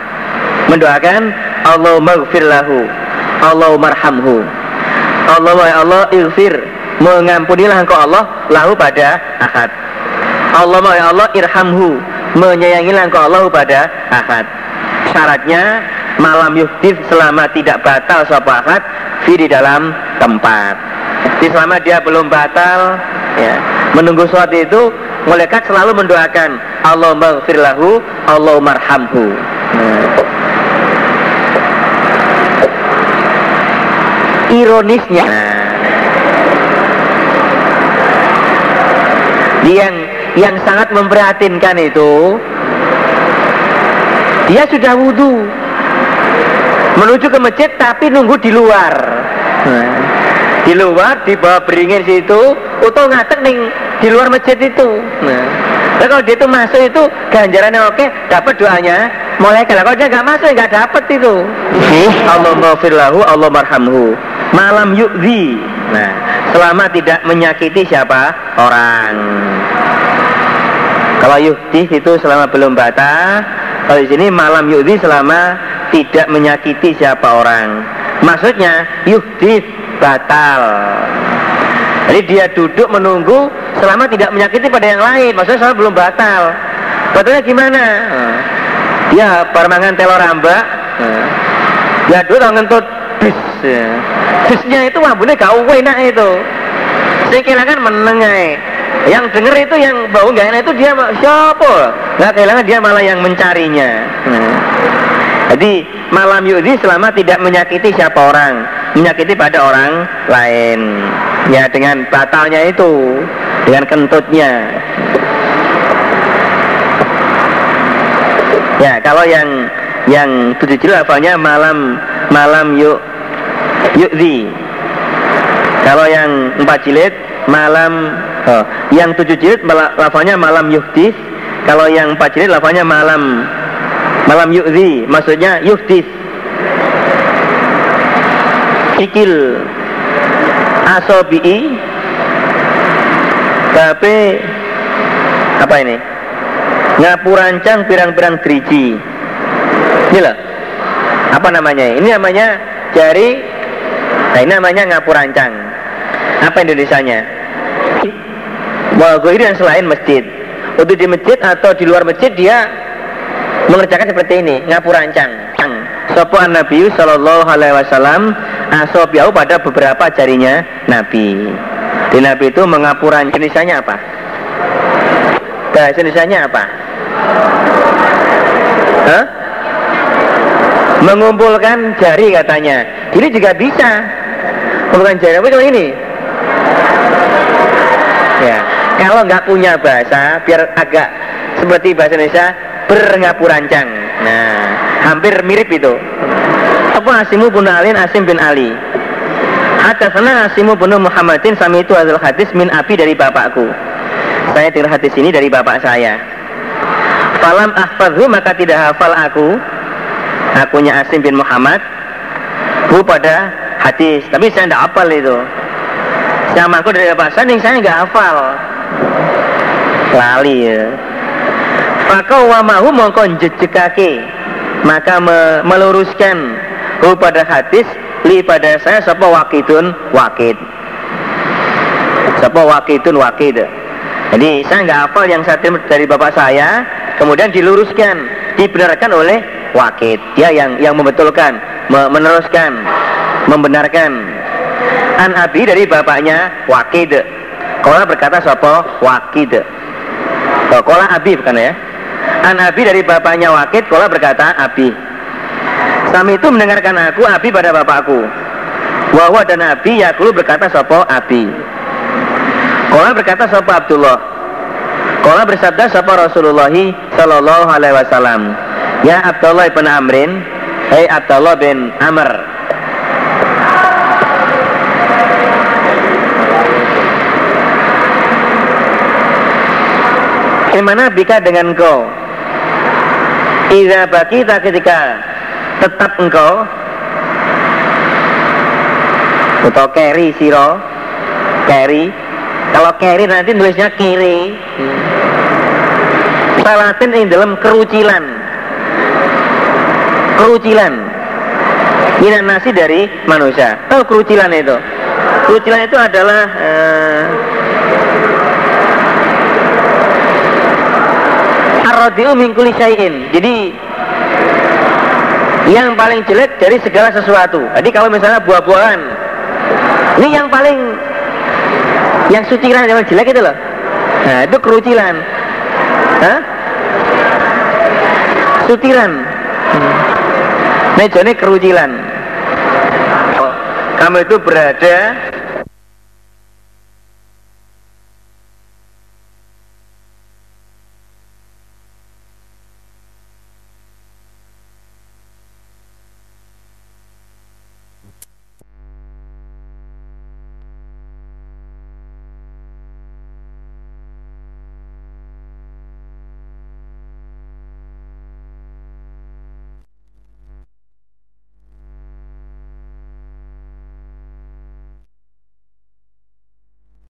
Mendoakan Allah maghfir lahu Allah marhamhu Allah ya Allah ighfir. Mengampunilah engkau Allah lahu pada ahad Allah ya Allah irhamhu. Menyayangilah engkau Allah pada ahad. Syaratnya malam yuktif selama tidak batal suatu ahad fi di dalam tempat. Di selama dia belum batal ya. Menunggu suatu itu malaikat selalu mendoakan Allah maghfir lahu Allah marhamhu nah. ironisnya yang yang sangat memprihatinkan itu dia sudah wudhu menuju ke masjid tapi nunggu di luar. Nah, di luar di bawah beringin situ atau ngatek nih di luar masjid itu. Nah, kalau dia itu masuk itu ganjarannya oke dapat doanya mulai kalau dia nggak masuk nggak dapat itu. Allah maafirlahu Allah marhamhu. Malam yukzi. Nah, selama tidak menyakiti siapa? Orang. Kalau yuhdis itu selama belum batal, kalau di sini malam yuhdis selama tidak menyakiti siapa orang. Maksudnya yuhdis batal. Jadi dia duduk menunggu selama tidak menyakiti pada yang lain. Maksudnya selama belum batal. Batalnya gimana? Ya, permangan telur ramba. Ya, dulu ngentut bis. Bisnya itu wabune kau enak itu. Saya kira kan menengai yang denger itu yang bau nggak enak itu dia siapa? Nggak kehilangan dia malah yang mencarinya. Nah. jadi malam yudi selama tidak menyakiti siapa orang menyakiti pada orang lain. Ya dengan batalnya itu dengan kentutnya. Ya kalau yang yang tujuh jilid apanya malam malam yuk yukzi kalau yang empat jilid malam oh, yang tujuh jilid lafalnya malam yuhdis kalau yang empat jilid lafalnya malam malam yu'zi. Maksudnya yuhdis sikil asobi'i. Tapi apa ini? Ngapurancang pirang-pirang geriji ini loh. Apa namanya? Ini namanya jari nah ini namanya ngapurancang. Apa Indonesianya? Wal dan selain masjid. Untuk di masjid atau di luar masjid dia mengerjakan seperti ini, ngapurancang. Sopo Nabi Sallallahu Alaihi Wasallam asobiau pada beberapa jarinya Nabi. Di Nabi itu mengapuran jenisnya apa? Bahasa Indonesia apa? Hah? Mengumpulkan jari katanya. Ini juga bisa. Mengumpulkan jari apa kalau ini? Ya, kalau nggak punya bahasa, biar agak seperti bahasa Indonesia berngapurancang. Nah, hampir mirip itu. Apa Asimu bin Alin Asim bin Ali. sana Asimu bin Muhammadin sami itu adalah hadis min api dari bapakku. Saya dengar hadis ini dari bapak saya. Falam ahfadhu maka tidak hafal aku. Akunya Asim bin Muhammad. Bu pada hadis. Tapi saya tidak hafal itu yang aku dari Bapak Saning saya nggak hafal lali ya. Maka wamahu mongkon jejekake. Maka me meluruskan. Hu pada hadis li pada saya sapa wakidun wakid. Sapa wakidun wakid. Jadi saya nggak hafal yang saya dari bapak saya kemudian diluruskan dibenarkan oleh wakid. Dia yang yang membetulkan meneruskan membenarkan. An Abi dari bapaknya Wakid. Kola berkata sopo Wakid. Oh, kola Abi bukan ya? An Abi dari bapaknya Wakid. Kola berkata Abi. Sami itu mendengarkan aku Abi pada bapakku. Wahwa dan Abi Yakulu berkata sopo Abi. Kola berkata sopo Abdullah. Kola bersabda sopo Rasulullah Sallallahu Alaihi Wasallam. Ya Abdullah bin Amrin, Hei Abdullah bin Amr, Bagaimana bika dengan engkau? Iza kita ketika tetap engkau atau carry siro carry. Kalau carry nanti nulisnya kiri. Salatin ini dalam kerucilan. Kerucilan. Ini nasi dari manusia. Tahu kerucilan itu? Kerucilan itu adalah eh, arradiu syai'in. Jadi yang paling jelek dari segala sesuatu. Jadi kalau misalnya buah-buahan, ini yang paling yang sutiran yang jelek itu loh. Nah, itu kerucilan. Hah? Sutiran. Hmm. Ini kerucilan. Kamu itu berada